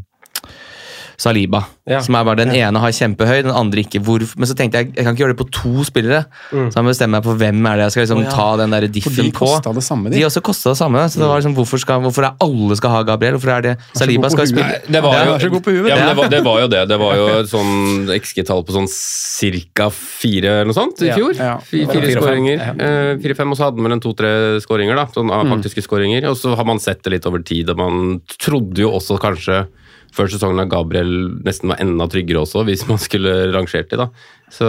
Saliba, Ja. som er bare den ene har kjempehøy, den andre ikke. Hvor, men så tenkte jeg jeg kan ikke gjøre det på to spillere, så jeg må bestemme meg på hvem er det jeg skal liksom oh, ja. ta den der diffen For de på. kosta det samme, De de. også kosta det samme. så det var liksom, hvorfor, skal, hvorfor er alle skal ha Gabriel? Hvorfor er det Saliba skal spille? spille? Det var jo, på ja, det. det, var, det var jo det. Det var jo et sånn XG-tall på sånn cirka fire eller noe sånt i fjor. Fire skåringer. Eh, Fire-fem, og så hadde man en to-tre skåringer, da. Sånn av faktiske skåringer. Og så har man sett det litt over tid, og man trodde jo også kanskje før sesongen av Gabriel nesten var enda tryggere også, hvis man skulle rangert de, da. Så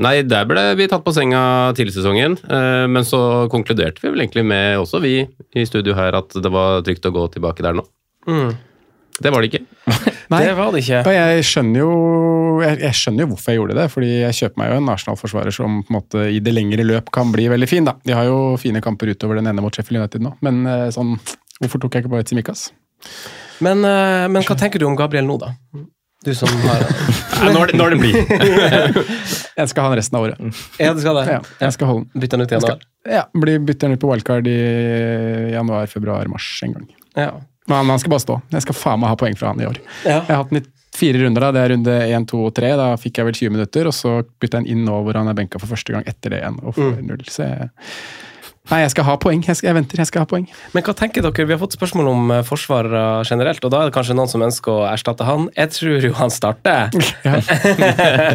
nei, der ble vi tatt på senga tidlig sesongen. eh, Men så konkluderte vi vel egentlig med, også vi i studio her, at det var trygt å gå tilbake der nå. Mm. Det var det ikke. Nei. Det var det ikke. Og jeg skjønner jo jeg, jeg skjønner jo hvorfor jeg gjorde det. fordi jeg kjøper meg jo en Arsenal-forsvarer som på en måte i det lengre løp kan bli veldig fin. da. De har jo fine kamper utover den ene mot Sheffield United nå, men eh, sånn Hvorfor tok jeg ikke bare Tsimikas? Men, eh, men hva tenker du om Gabriel nå, da? Du som har Nei, når, det, når det blir. Jeg skal ha den resten av året. Ja, du skal det? Ja, jeg skal holde den. Bytte den ut i januar? skal, ja, blir bytter den ut på wildcard i januar, februar, mars en gang. Ja. Men han, han skal bare stå. Jeg skal faen meg ha poeng fra han i år. Ja. Jeg har hatt den i fire runder. da, Det er runde én, to og tre. Da fikk jeg vel 20 minutter, og så bytta jeg inn nå hvor han er benka for første gang etter det igjen og får null. Så jeg, nei, jeg skal ha poeng. Jeg, skal, jeg venter, jeg skal ha poeng. Men hva tenker dere? Vi har fått spørsmål om forsvar generelt, og da er det kanskje noen som ønsker å erstatte han. Jeg tror jo han starter.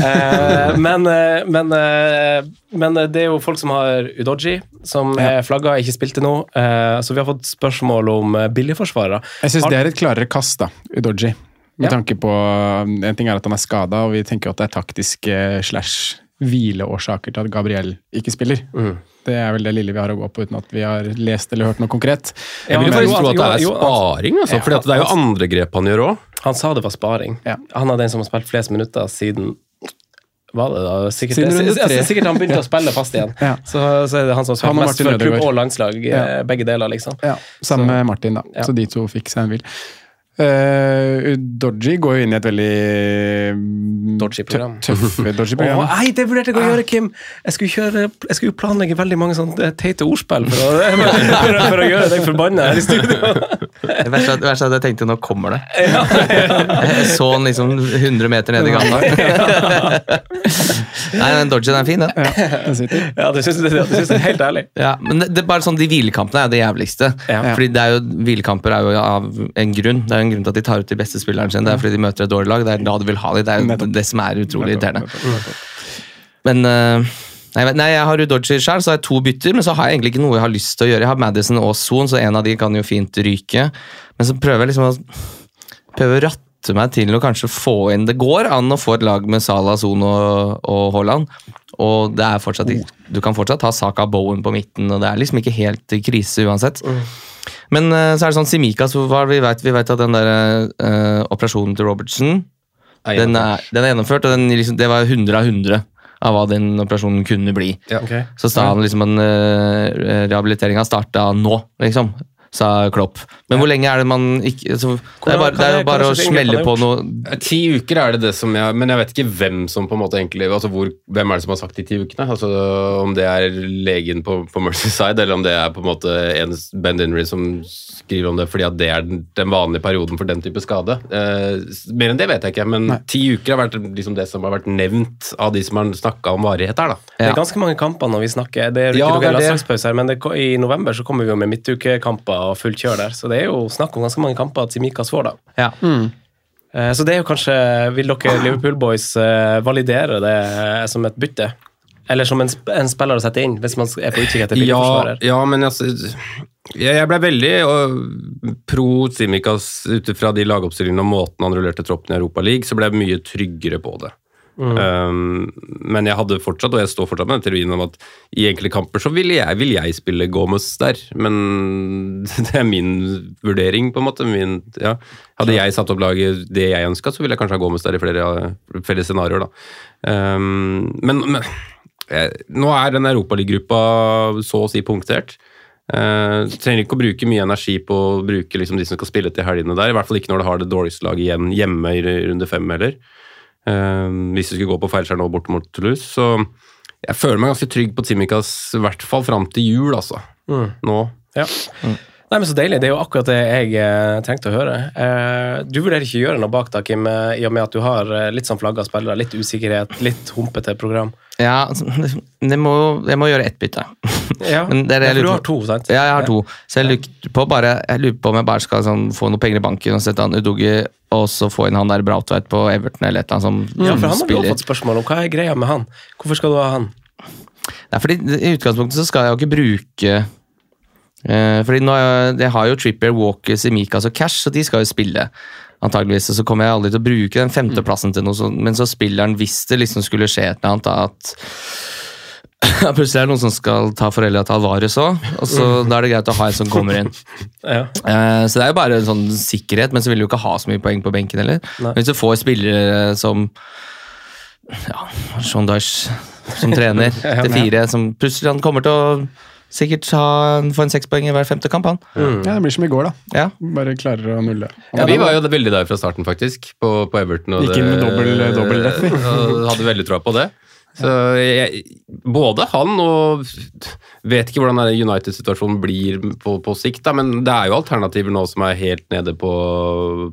Eh, men, eh, men, eh, men det er jo folk som har Udoji, som er flagga, ikke spilte nå. Eh, Så vi har fått spørsmål om eh, billigforsvarere. Jeg syns det er et klarere kast, da, Udoji. Med Ja. tanke på En ting er at han er skada, og vi tenker jo at det er taktiske slash hvileårsaker til at Gabriel ikke spiller. Mm. Det er vel det lille vi har å gå på, uten at vi har lest eller hørt noe konkret. Jeg vil faktisk tro at det er sparing, altså, fordi det er jo andre grep han gjør òg. Han sa det var sparing. Han er den som har spilt flest minutter siden Var det da? Sikkert, altså, sikkert han begynte å spille fast igjen. Ja. Så, så er det han som har spilt mest for klubb og landslag. eh, Ja. Begge deler, liksom. Ja, Sammen Så- med Martin, da. Så de to fikk seg en hvil. Uh, Dodgy går jo inn i et veldig Dodgy program. tø- Tøffe Dodgy-program. Nei, det vurderte jeg å gjøre, Kim! Jeg skulle, kjøre, jeg skulle planlegge veldig mange sånne eh, teite ordspill for å, for, for å gjøre deg forbanna her i studio. Det verste er- at jeg tenkte nå kommer det. Jeg så den liksom 100 meter ned i gata. Nei, den Dodgen er fin, den. Den sitter. Ja, det syns jeg, det synes jeg er helt ærlig. Ja, men det, det er bare sånn, De hvilekampene er det jævligste. Ja. Fordi det er jo, Hvilekamper er jo av en grunn. Det er jo en grunn til at de tar ut de beste spillerne sine. Det er fordi de møter et dårlig lag. Det er da de vil ha dem. Det er jo det som er utrolig irriterende. Men eh, nei, nei, jeg har Udoji sjøl, så har jeg to bytter, men så har jeg egentlig ikke noe jeg har lyst til å gjøre. Jeg har Madison og Son, så en av de kan jo fint ryke. Men så prøver jeg liksom å prøve å ratte meg til å kanskje få inn Det går an å få et lag med Salah, Son og, og Haaland. Og det er fortsatt, du kan fortsatt ha Saka Bowen på midten, og det er liksom ikke helt krise uansett. Men eh, så er det sånn Simikas, hva vi vet, vi vet at den der uh, operasjonen til Robertson den er, den er gjennomført, og den, liksom, det var 100 av 100 av hva den operasjonen kunne bli. Ok. Så sa han liksom at uh, rehabiliteringa starta nå, liksom. Sa Klopp. Men hvor lenge er det man ikke altså, det, er bare, det er jo bare å smelle på noe Ti uker er det det som jeg Men jeg vet ikke hvem som på en måte egentlig altså hvor, Hvem er det som har sagt de ti ukene? Altså Om det er legen på, på Merseyside, eller om det er på en måte en Ben Dinnery som skriver om det fordi at det er den, den vanlige perioden for den type skade. Eh, mer enn det vet jeg ikke, men ti uker har vært liksom det som har vært nevnt av de som har snakka om varighet her, da. Det er ganske mange kamper når vi snakker. Det er Ja, ikke det er noen det. landslagspause her, men det, i november så kommer vi jo med midtukekamper og fullt kjør der. Så det er jo snakk om ganske mange kamper at Simikas får, da. Ja. Mm. Så det er jo kanskje Vil dere Liverpool Boys eh, validere det eh, som et bytte? Eller som en, sp- en spiller å sette inn, hvis man er på utkikk etter Ja, billigforsvarer? ja, men altså Jeg, jeg ble veldig øh, pro Simikas ut fra de lagoppstillingene og måten han rullerte troppen i Europa League, så ble jeg mye tryggere på det. Um, men jeg hadde fortsatt, og jeg står fortsatt med den teorien om at i enkelte kamper så vil jeg, vil jeg spille Gomez der. Men det er min vurdering, på en måte. Min, ja. Hadde jeg satt opp laget det jeg ønska, så ville jeg kanskje ha Gomez der i flere, flere scenarioer, da. Um, men, men jeg, nå er den Europaligagruppa så å si punktert. Uh, trenger ikke å bruke mye energi på å bruke liksom, de som skal spille til helgene der. I hvert fall ikke når du har det dårligste laget igjen hjemme i runde fem heller. Uh, hvis du skulle gå på feilskjær nå bort mot Toulouse. Så jeg føler meg ganske trygg på Timikas, i hvert fall fram til jul, altså. Nå. Ja. Nei, men Så deilig. Det er jo akkurat det jeg eh, trengte å høre. Eh, du vurderer ikke å gjøre noe bak da, Kim, eh, i og med at du har eh, litt sånn flagga spillere, litt usikkerhet, litt humpete program? Ja, altså, det må, jeg må gjøre ett bytte. Ja, Men det er det jeg for du har to, sant? Ja, jeg har to. Så jeg lurer på, bare, jeg lurer på om jeg bare skal sånn, få noen penger i banken og sette han Udogi, og så få inn han der Brautveit på Everton eller et eller annet som Ja, for han har jo spiller. fått spørsmål om. Hva er greia med han? Hvorfor skal du ha han? Nei, fordi I utgangspunktet så skal jeg jo ikke bruke eh, Fordi nå, jeg har jo Trippier, Walker, Simikaz og Cash, så de skal jo spille. Antageligvis, og Så kommer jeg aldri til å bruke den femteplassen til noe sånt, men så spiller han hvis det liksom skulle skje et eller annet, at Plutselig er det noen som skal ta foreldra til Alvarez òg, og så da er det greit å ha en som kommer inn. Ja. Eh, Så det er jo bare en sånn sikkerhet, men så vil du ikke ha så mye poeng på benken heller. Hvis du får spillere som ja, Sean Dyche som trener til fire, som plutselig han kommer til å Sikkert få en sekspoeng i hver femte kamp, han. Ja, det blir som i går, da. Ja. Bare klarer å nulle. Ja, vi var jo veldig der fra starten, faktisk, på, på Everton. Og Gikk inn med dobbel- dobbel rett, vi. hadde veldig troa på det. Så jeg, både han og Vet ikke hvordan United-situasjonen blir på, på sikt, da, men det er jo alternativer nå som er helt nede på,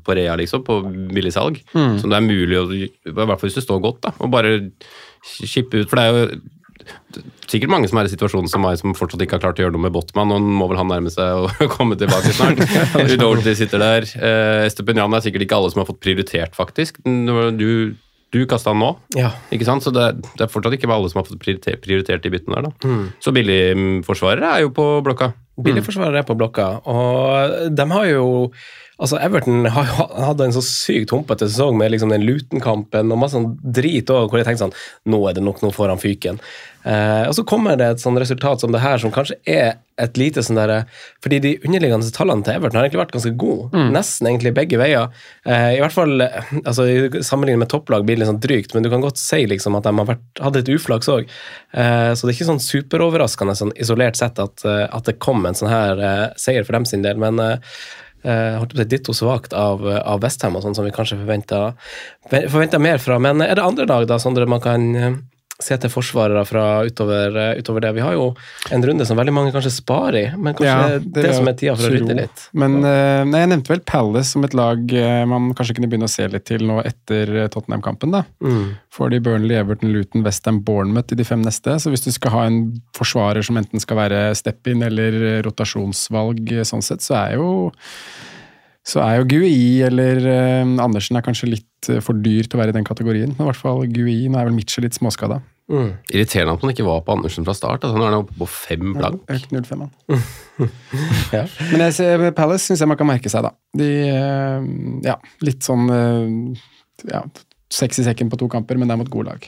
på rea, liksom, på billigsalg. Mm. Som det er mulig å I hvert fall hvis det står godt, da, og bare skippe ut. For det er jo sikkert mange som er i situasjonen som meg, som fortsatt ikke har klart å gjøre noe med Botman. Og må vel han nærme seg å komme tilbake snart. Udorty sitter der. Uh, Estepinian er sikkert ikke alle som har fått prioritert, faktisk. Du, du kasta han nå, Ja. ikke sant? så det, det er fortsatt ikke alle som har fått prioritert, prioritert de byttene der. da. Mm. Så billigforsvarere er jo på blokka. Billigforsvarere er på blokka, og de har jo Altså, Everton hadde en så sykt humpete sesong med liksom den Luton-kampen og masse sånn drit også, hvor jeg tenkte sånn Nå er det nok, nå får han fyken. Eh, og så kommer det et sånn resultat som det her, som kanskje er et lite sånn derre Fordi de underliggende tallene til Everton har egentlig vært ganske gode. Nesten egentlig begge veier. Eh, I hvert fall eh, altså, i Sammenlignet med topplag blir det litt sånn drygt, men du kan godt si liksom at de har vært, hadde et uflaks òg. Eh, så det er ikke sånn superoverraskende sånn isolert sett at, eh, at det kom en sånn her eh, seier for dem sin del, men eh, eh, holdt på å si ditto svakt av, av Westham, og sånn som vi kanskje forventa mer fra. Men er det andre lag da, Sondre, man kan eh, se til forsvarere fra utover, eh, utover det? Vi har jo en runde som veldig mange kanskje sparer i, men kanskje Ja, det, det som er tida for å rydde litt. Men ja. nei, jeg nevnte vel Palace som et lag eh, man kanskje kunne begynne å se litt til nå etter eh, Tottenham-kampen. da. Mm. Får de Burnley, Everton, Luton, Westham, Bournemouth i de fem neste. Så hvis du skal ha en forsvarer som enten skal være step-in eller eh, rotasjonsvalg, eh, sånn sett, så er jo så er jo Gui eller eh, Andersen er kanskje litt eh, for dyr til å være i den kategorien. Men i hvert fall Gui, nå er vel Mitchell litt småskada. Mm. Irriterende at man ikke var på Andersen fra start. Altså, nå er han oppe på fem blank. Økt 0,5, han. Men jeg ser, Palace syns jeg man kan merke seg, da. De eh, Ja, litt sånn eh, ja, Seks i sekken på to kamper, men det er mot gode lag.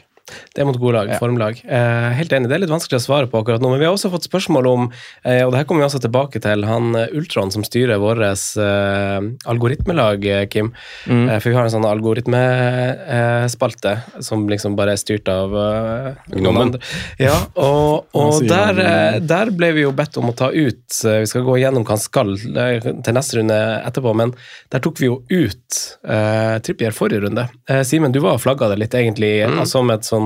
Det er mot gode lag, formlag. Eh, helt enig, det er litt vanskelig å svare på akkurat nå, men vi har også fått spørsmål om, eh, og det her kommer vi også tilbake til, han eh, Ultron som styrer vårt eh, algoritmelag, eh, Kim. Mm. Eh, for vi har en sånn algoritmespalte som liksom bare er styrt av Gnomen. Ja, og, og der, der ble vi jo bedt om å ta ut Vi skal gå gjennom hva han skal til neste runde etterpå, men der tok vi jo ut Trippier forrige runde. Eh, Simen, du var og flagga det litt, egentlig, Mm. som et sånn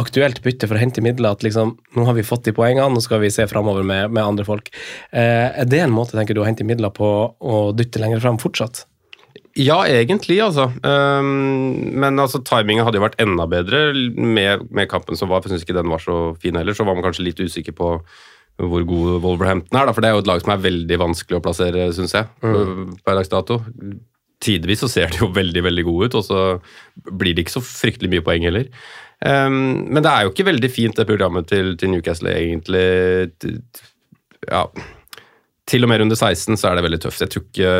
aktuelt bytte for å hente midler. At liksom, nå har vi fått de poengene, nå skal vi se framover med, med andre folk. Eh, er det en måte tenker du, å hente midler på å dytte lenger fram fortsatt? Ja, egentlig, altså. Um, men altså, timingen hadde jo vært enda bedre med, med kampen som var. for Jeg syns ikke den var så fin heller. Så var man kanskje litt usikker på hvor god Wolverhampton er. Da, for det er jo et lag som er veldig vanskelig å plassere, syns jeg, per dags dato. Tidvis så ser de jo veldig veldig gode ut, og så blir det ikke så fryktelig mye poeng heller. Um, men det er jo ikke veldig fint, det programmet til, til Newcastle, egentlig. Ja, til og med runde 16 så er det veldig tøft. Jeg tror ikke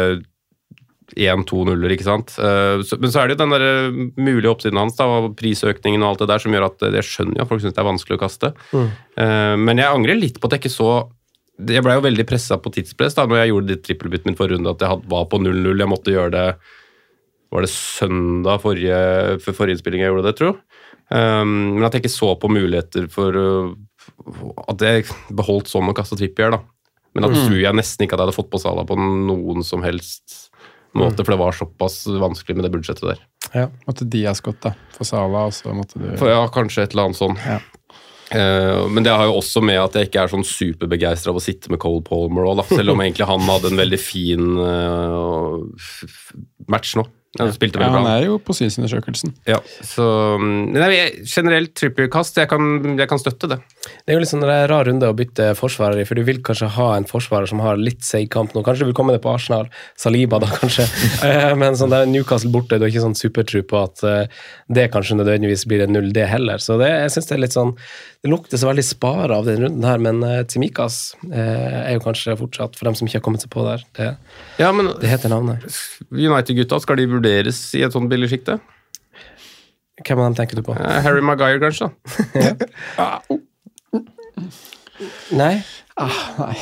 1-2-0-er, ikke sant. Uh, så, men så er det jo den der eh, mulige oppsiden hans, da, og prisøkningen og alt det der, som gjør at eh, jeg skjønner jo at folk syns det er vanskelig å kaste. Eh, men jeg angrer litt på at jeg ikke så Jeg blei jo veldig pressa på tidspress da når jeg gjorde det trippelbyttet mitt forrige runde, at jeg had- var på 0-0. Jeg måtte gjøre det Var det søndag forrige, for forrige innspilling jeg gjorde det, tro? Um, men at jeg ikke så på muligheter for uh, At jeg beholdt sånn med kasta Trippier, da. Men at tror jeg nesten ikke at jeg hadde fått på Sala på noen som helst måte, for det var såpass vanskelig med det budsjettet der. Ja. Måtte Diaz gått, da. For Sala, og så måtte du For ja, kanskje et eller annet sånn. Ja. Uh, men det har jo også med at jeg ikke er sånn superbegeistra av å sitte med Cole Palmer òg, selv om egentlig han hadde en veldig fin f- match nå. Han spilte Ja, han er jo på synsundersøkelsen. Ja, så mm, nei, Generelt Trippier-kast, jeg, jeg kan støtte det. Det er jo litt sånn en rar runde å bytte forsvarer i, for du vil kanskje ha en forsvarer som har litt seig kamp nå. Kanskje du vil komme det på Arsenal, Saliba da, kanskje. Eh, Men sånn der Newcastle borte, du har ikke sånn supertro på at eh, det kanskje nødvendigvis blir en null, det heller. Så det, jeg synes det er litt sånn Det lukter så veldig spare av den runden her, men Timikas eh, er jo kanskje fortsatt, for dem som ikke har kommet seg på der, det, Ja, men det heter navnet. United-gutta, skal de vurderes i et sånt billigsjikte? Hvem av dem tenker du på? Harry Maguire, kanskje? da? Nei? Ah, nei.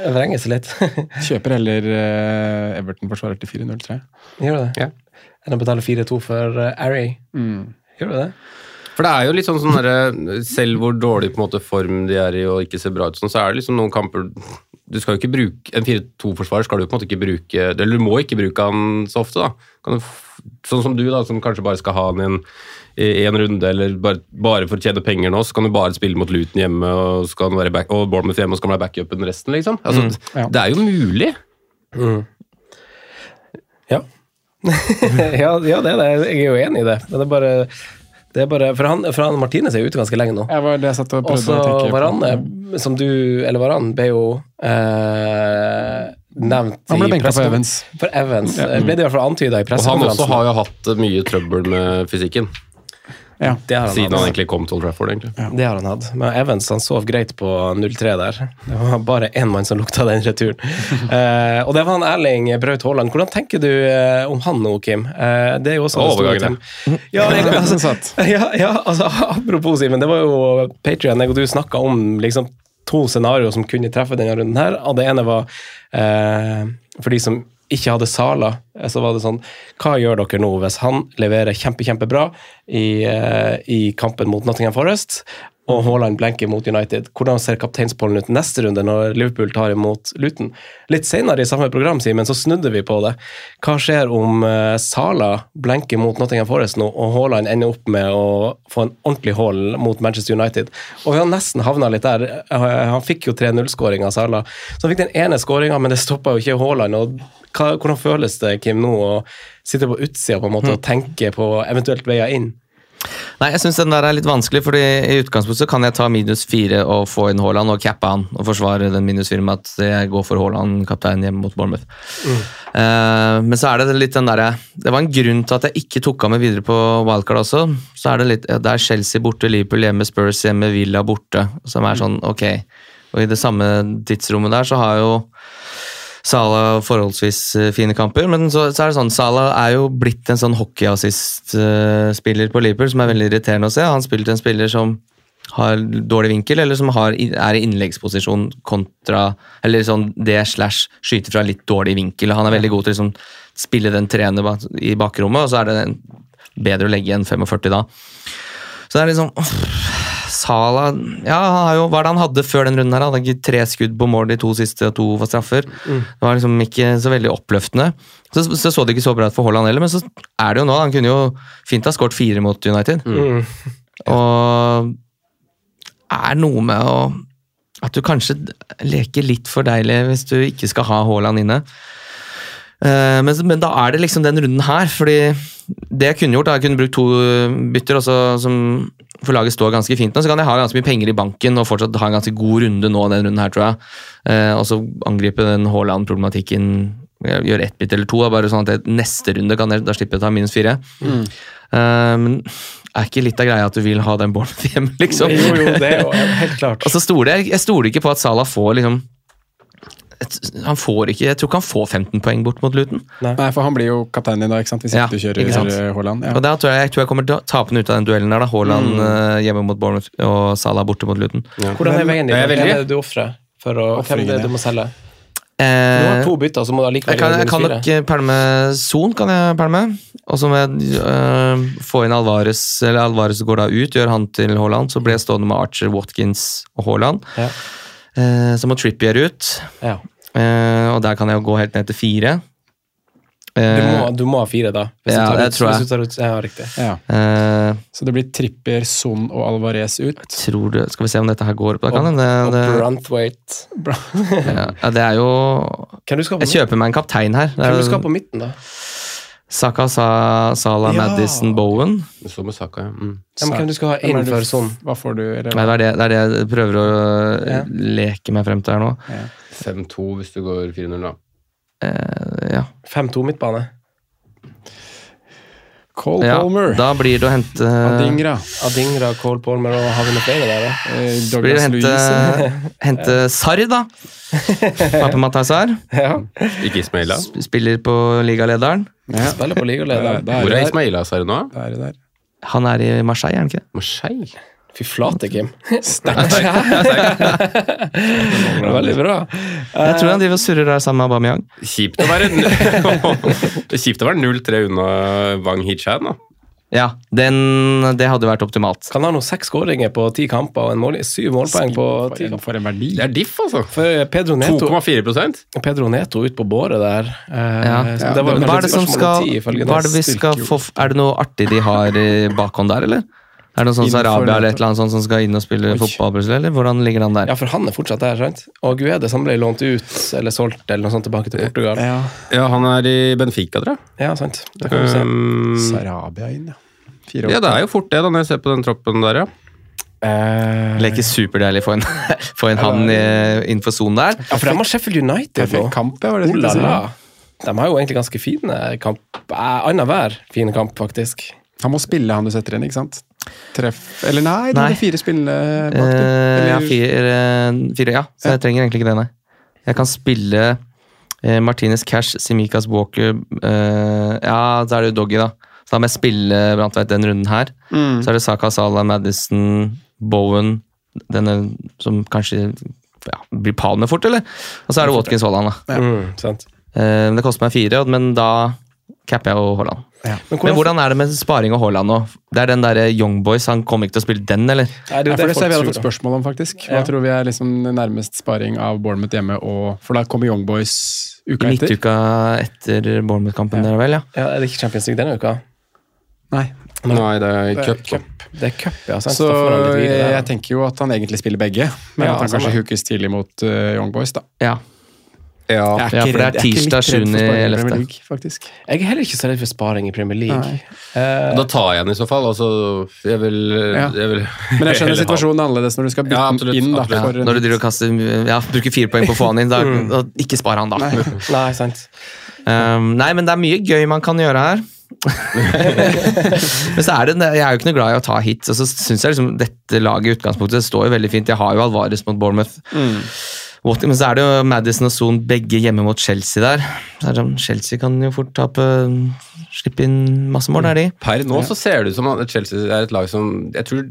Jeg vrenger seg litt. Kjøper heller uh, Everton-forsvarer til 4-0-3. Gjør du det? Ja. Enn å betale 4-2 for uh, Array? Mm. Gjør du det? For det er jo litt sånn sånn derre Selv hvor dårlig på en måte form de er i og ikke ser bra ut, sånn, så er det liksom noen kamper Du skal jo ikke bruke En 4-2-forsvarer skal du på en måte ikke bruke Eller du må ikke bruke han så ofte, da. Kan du, sånn som du, da, som kanskje bare skal ha han i en, i en runde, eller bare, bare for å tjene penger nå, så kan du bare spille mot Luton hjemme og, så kan han være back, og Bournemouth hjemme og så kan han være backupen resten, liksom. Altså, ja. Det er jo mulig. Ja. ja, ja, det er det. Jeg er jo enig i det. Men det er bare, det er bare For han, for han Martinez er jo ute ganske lenge nå. Jeg var det jeg satt og prøvde å tenke på. Varane, som du Eller Varan, ble jo eh, nevnt Han ble i benka for Evans. For Evans. Ja. eh, Ble det i hvert fall antyda i Og han også har jo hatt mye trøbbel med fysikken. Ja. Det har han Siden hatt. han egentlig kom til Old Trafford, egentlig. Det har han hatt. Men Evans han sov greit på 0-3 der. Det var bare én mann som lukta den returen. uh, og det var han Erling Braut Haaland. Hvordan tenker du uh, om han nå, Kim? Uh, det er jo også Overgangen, Ja, jeg, altså, ja, ja, altså, apropos Simen, det var jo Patrion, jeg og du snakka om liksom, to scenarioer som kunne treffe denne runden her. Og det ene var eh, for de som ikke hadde Sala, eh, så var det sånn Hva gjør dere nå hvis han leverer kjempe, kjempebra i, eh, i kampen mot Nottingham Forest, og Haaland blenker mot United? Hvordan ser kapteinspollen ut neste runde når Liverpool tar imot Luton? Litt senere i samme program, Simen, så snudde vi på det. Hva skjer om eh, Sala blenker mot Nottingham Forest nå, og Haaland ender opp med å få en ordentlig hull mot Manchester United? Og vi har nesten havna litt der. Eh, Han fikk jo 3-0-skåring av Sala. Så han fikk den ene skåringa, men det stoppa jo ikke Haaland. og hva, Hvordan føles det, Kim, nå å sitte på utsida på en måte og tenke på eventuelt veier inn? Nei, jeg syns den der er litt vanskelig, fordi i utgangspunktet kan jeg ta minus fire og få inn Haaland og cappe han og forsvare den minus fire med at jeg går for Haaland, kaptein hjemme mot Bournemouth. Eh, men så er det litt den derre Det var en grunn til at jeg ikke tok av meg videre på wildcard også. Så er det litt Det er Chelsea borte, Liverpool hjemme, Spurs hjemme, Villa borte, som er sånn ok. Og i det samme tidsrommet der så har jo Salah forholdsvis eh, fine kamper, men så, så er det sånn Salah er jo blitt en sånn hockeyassist-spiller på Liverpool som er veldig irriterende å se. Han spiller til en spiller som har dårlig vinkel, eller som har, er i innleggsposisjon kontra Eller sånn det slash skyter fra litt dårlig vinkel. Han er veldig god til å liksom, spille den treende i bakrommet, og så er det bedre å legge enn 45 da. Så det er liksom åh, Sala ja, han har jo, Hva er det han hadde før den runden? her? Han hadde tre skudd på mål de to siste, og to var straffer. Det var liksom ikke så veldig oppløftende. Så, så så det ikke så bra ut for Haaland heller, men så er det jo nå. Han kunne jo fint ha skåret fire mot United. Og er noe med å At du kanskje leker litt for deilig hvis du ikke skal ha Haaland inne. Eh, Men, men da er det liksom den runden her, fordi det jeg kunne gjort, da, jeg kunne brukt to bytter, også, som for laget står ganske fint nå, så kan jeg ha ganske mye penger i banken og fortsatt ha en ganske god runde nå den runden her, tror jeg. Eh, og så angripe den Haaland-problematikken, gjøre ett bytte eller to, bare sånn at jeg, neste runde kan jeg da slippe å ta minus fire. Mm. Um, er ikke litt av greia at du vil ha den Bournemouth hjemme, liksom? Jo, jo, det er jo helt klart. Og så stoler jeg, jeg stoler ikke på at Salah får liksom han får ikke, Jeg tror ikke han får 15 poeng bort mot Luton. Nei, for han blir jo kaptein din da, ikke sant? hvis Ja, ikke du kjører ikke eh, Haaland. Ja. Og da tror jeg, jeg tror jeg kommer til å tape den ut av den duellen der. da Haaland mm. hjemme mot Bournemouth og Salah borte mot Luton. Hvordan er veien din? Hvem er det du ofrer? For å, hvem er det du må selge? Du har Eh, to bytter, så må du allikevel jeg kan, jeg kan nok eh, pælme Son, kan jeg pælme. Og så må jeg øh, få inn Alvarez, eller Alvarez går da ut, gjør han til Haaland. Så blir jeg stående med Archer, Watkins og Haaland. Ja. Eh, så må Trippier ut, Ja. eh, og der kan jeg jo gå helt ned til fire. Du, Eh, må, du må ha fire, da. Hvis Ja, du tar det ut, tror jeg. Du ut, ja, riktig. Ja. eh, Så det blir Trippier, Son og Alvarez ut. tror du, Skal vi se om dette her går opp? Da kan Og- det, Og Brunthwaite. ja, det er jo du Jeg kjøper meg en kaptein her. Det hvem du skal på midten, da? Saka, Sa, Sala, Ja. Madison, Bowen. Så med Saka, ja. Mm. Ja, men hvem du skal ha Hvem inn det for du- sånn? Hva får du? Eller? Nei, det, er det, det er det jeg prøver å Ja. leke meg frem til her nå. 5-2 hvis du går 4-0, da. Eh, ja. 5-2 midtbane. Cole ja. Palmer. Da blir det å hente Adingra. Adingra, Cole Palmer og har vi noe flere der, da? Eh, blir det å hente, Louise. hente Sarr, da. Pappa Matai Sarr. Ja. Ikke Ismaila. Spiller på ligalederen. Ja. Spiller på ligaleder. Der, der, Hvor er Ismail Ismaila Sar nå? der, der. Han er i Marseille, er han ikke det? Marseille? Fy flate, Kim. Sterkt. Veldig bra. Jeg tror han driver og surrer der sammen med Aubameyang. Kjipt å være kjipt å være 0-3 unna Wang Hichan, da. Ja, den, det hadde vært optimalt. Kan ha noen seks skåringer på ti kamper og en mål, syv målpoeng på ti kamper. For en verdi. Det er diff, altså. 2,4 Pedro 2,4 Pedro Neto ut på båret der. eh, Ja. det var hva er det som skal, tid, ifølge hva er det vi skal få Er det noe artig de har i bakhånd der, eller? Er det noe sånn Sarabia eller et eller annet sånt som skal inn og spille fotball, plutselig, eller hvordan ligger han der? Ja, for han er fortsatt der, sant? Og Guedes han ble lånt ut eller solgt eller noe sånt tilbake til Portugal. Ja. Ja, han er i Benfica, tror jeg. Ja, sant. Det kan du se. Um, Sarabia inn, ja. Fire ja, det er jo fort det, da, når jeg ser på den troppen der, ja. Eh, Leker superdeilig få en, få en han innenfor sonen der. ja, for de har Sheffield United nå. Kamp, ja, var det jeg Oh la la. De har jo egentlig ganske fine kamp. Eh, Annenhver fine kamp, faktisk. Han må spille han du setter inn, ikke sant? Treff Eller nei, det Nei. er fire spillende bak det. Eh, ja, fire, fire, ja. Så jeg trenger egentlig ikke det, nei. Jeg kan spille eh, Martinez Cash, Simikas Walker eh, Ja, så er det jo Doggy, da. Så da må jeg spille Brandtveit den runden her. Mm. Så er det Saka Salah, Madison, Bowen Denne som kanskje ja, blir Palmer fort, eller? Og så er det Watkins Haaland, da. Mm, sant. Eh, det koster meg fire, men da capper jeg jo Haaland. Ja. Men hvordan er det med sparing og Haaland nå? Det er den der Young Boys, han kommer ikke til å spille den, eller? Nei, det det, er det det ser vi hadde fått spørsmål om, faktisk. Hva Jeg tror vi er liksom nærmest sparing av Bournemouth hjemme, og, for da kommer Young Boys uka etter? Midtuka etter Bournemouth-kampen, der vel, ja. Ja, er det ikke Champions League denne uka? Nei. Nei, det er cup. Det er cup, ja. Sant? Så videre, jeg tenker jo at han egentlig spiller begge, men Ja, at han kanskje hookes tidlig mot uh, Young Boys, da. ja. Ja. Jeg Ja, for det er tirsdag litt redd for 7. sparing i 11.. Premier League, faktisk. Jeg er heller ikke så redd for sparing i Premier League. Nei. Eh, Da tar jeg den i så fall. Altså, jeg vil, Ja. jeg vil Men jeg skjønner situasjonen annerledes når du skal bytte Ja, den absolutt, inn. da. For, Når du driver og kaster Ja, bruker fire poeng på å få han inn, da, da ikke spar han, da. nei, sant. Um, nei, men det er mye gøy man kan gjøre her. men så er det, jeg er jo ikke noe glad i å ta hits, og så syns jeg liksom dette laget i utgangspunktet står jo veldig fint. Jeg har jo Alvarez mot Bournemouth. Watkins, Men så er det jo Madison og Son begge hjemme mot Chelsea der. Så er det sånn, Chelsea kan jo fort tape Slippe inn masse mål, er de? Per nå så ser det ut som at Chelsea er et lag som Jeg tror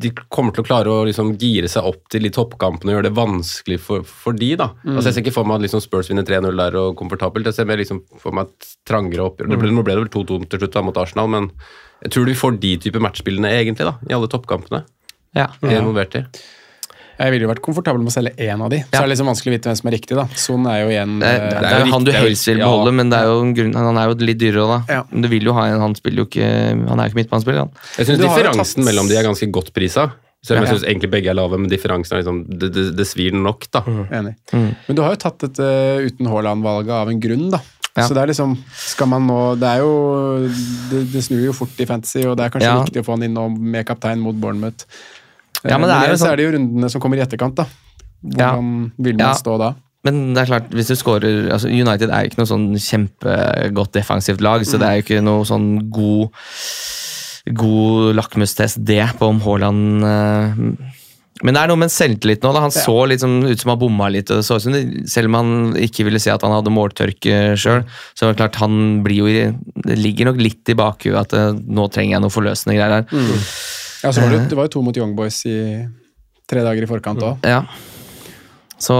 de kommer til å klare å liksom gire seg opp til de toppkampene og gjøre det vanskelig for, for de da. Altså Jeg ser ikke for meg at liksom Spurs vinner 3-0 der og komfortabelt. Jeg ser mer liksom for meg et trangere oppgjør. Det ble, nå ble det vel 2-2 til slutt da mot Arsenal, men jeg tror de får de type matchspillene egentlig da, i alle toppkampene. Ja. De er involvert i. Jeg ville jo vært komfortabel med å selge én av de. Så Ja. er det liksom vanskelig å vite hvem som er riktig. da. Son er jo igjen Det, det, det, er jo han du helst vil ja. beholde, men det er jo en grunn, han er jo litt dyrere òg, da. Ja. Men du vil jo ha en, han spiller jo ikke Han er jo ikke midtbanespiller, han. Jeg synes Du differansen tatt- mellom de er ganske godt prisa. Selv om jeg synes egentlig begge er lave, men differansen er liksom Det, det, det svir nok, da. Enig. Mm. Men du har jo tatt dette uten Haaland-valget av en grunn, da. Ja. Så det er liksom Skal man nå Det er jo Det, det snur jo fort i fantasy, og det er kanskje Ja. viktig å få han inn med kaptein mot Bournemouth. Ja, men det er jo ellers sånn- er det jo rundene som kommer i etterkant, da. Hvordan vil man Ja. stå da? Men det er klart, hvis du scorer altså United er ikke noe sånn kjempegodt defensivt lag, så det er jo ikke noe sånn god God lakmustest, det, på om Haaland eh, Men det er noe med selvtillit nå. da, Han så litt sånn ut som han bomma litt. og det så ut som det, Selv om han ikke ville si at han hadde måltørke sjøl, så er det klart han blir jo Det ligger nok litt i bakhuet at eh, nå trenger jeg noe forløsende greier her. Ja, så var det, det var jo to mot Young Boys i tre dager i forkant òg. Ja. Så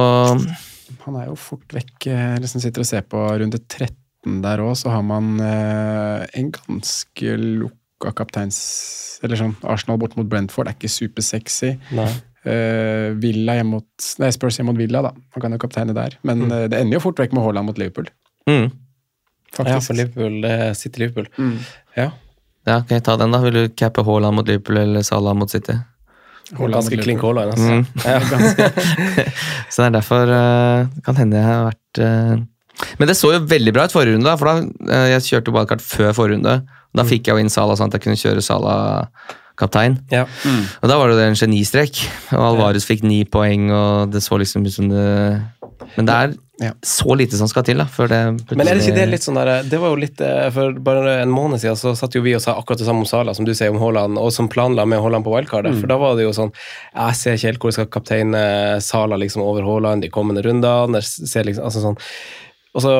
Han er jo fort vekk eh, Liksom sitter og ser på runde 13 der òg, så har man eh, en ganske lukka kapteins... Eller sånn Arsenal bort mot Brentford er ikke supersexy. Eh, Villa hjemme mot Nei, Spurs hjemme mot Villa, da. Man kan jo kapteine der. Men eh, det ender jo fort vekk med Haaland mot Liverpool, mm. faktisk. Ja, for Liverpool, det er City Liverpool. Mm. Ja. Ja, kan jeg ta den, da? Vil du cappe Haaland mot Liverpool eller Salah mot City? Haaland skal klinke. Haaland, altså. Mm. Ja. Så det er derfor uh, kan hende jeg har vært eh, Men det så jo veldig bra ut forrige runde, da, for da eh, jeg kjørte wildcard før forrige runde. Da fikk jeg jo inn Salah sånn at jeg kunne kjøre Salah kaptein. Ja. Og da var det en genistrek. Og Alvarez fikk ni poeng, og det så liksom ut som det Men det er Ja. så lite som skal til, da, før det Men er det ikke det litt sånn der, det var jo litt, eh, For bare en måned siden så satt jo vi og sa akkurat det samme om Sala som du sier om Haaland, og som planla med Haaland på wildcardet. For da var det jo sånn Jeg ser ikke helt hvor jeg skal kapteine Sala liksom over Haaland de kommende rundene. Jeg ser liksom, altså sånn og så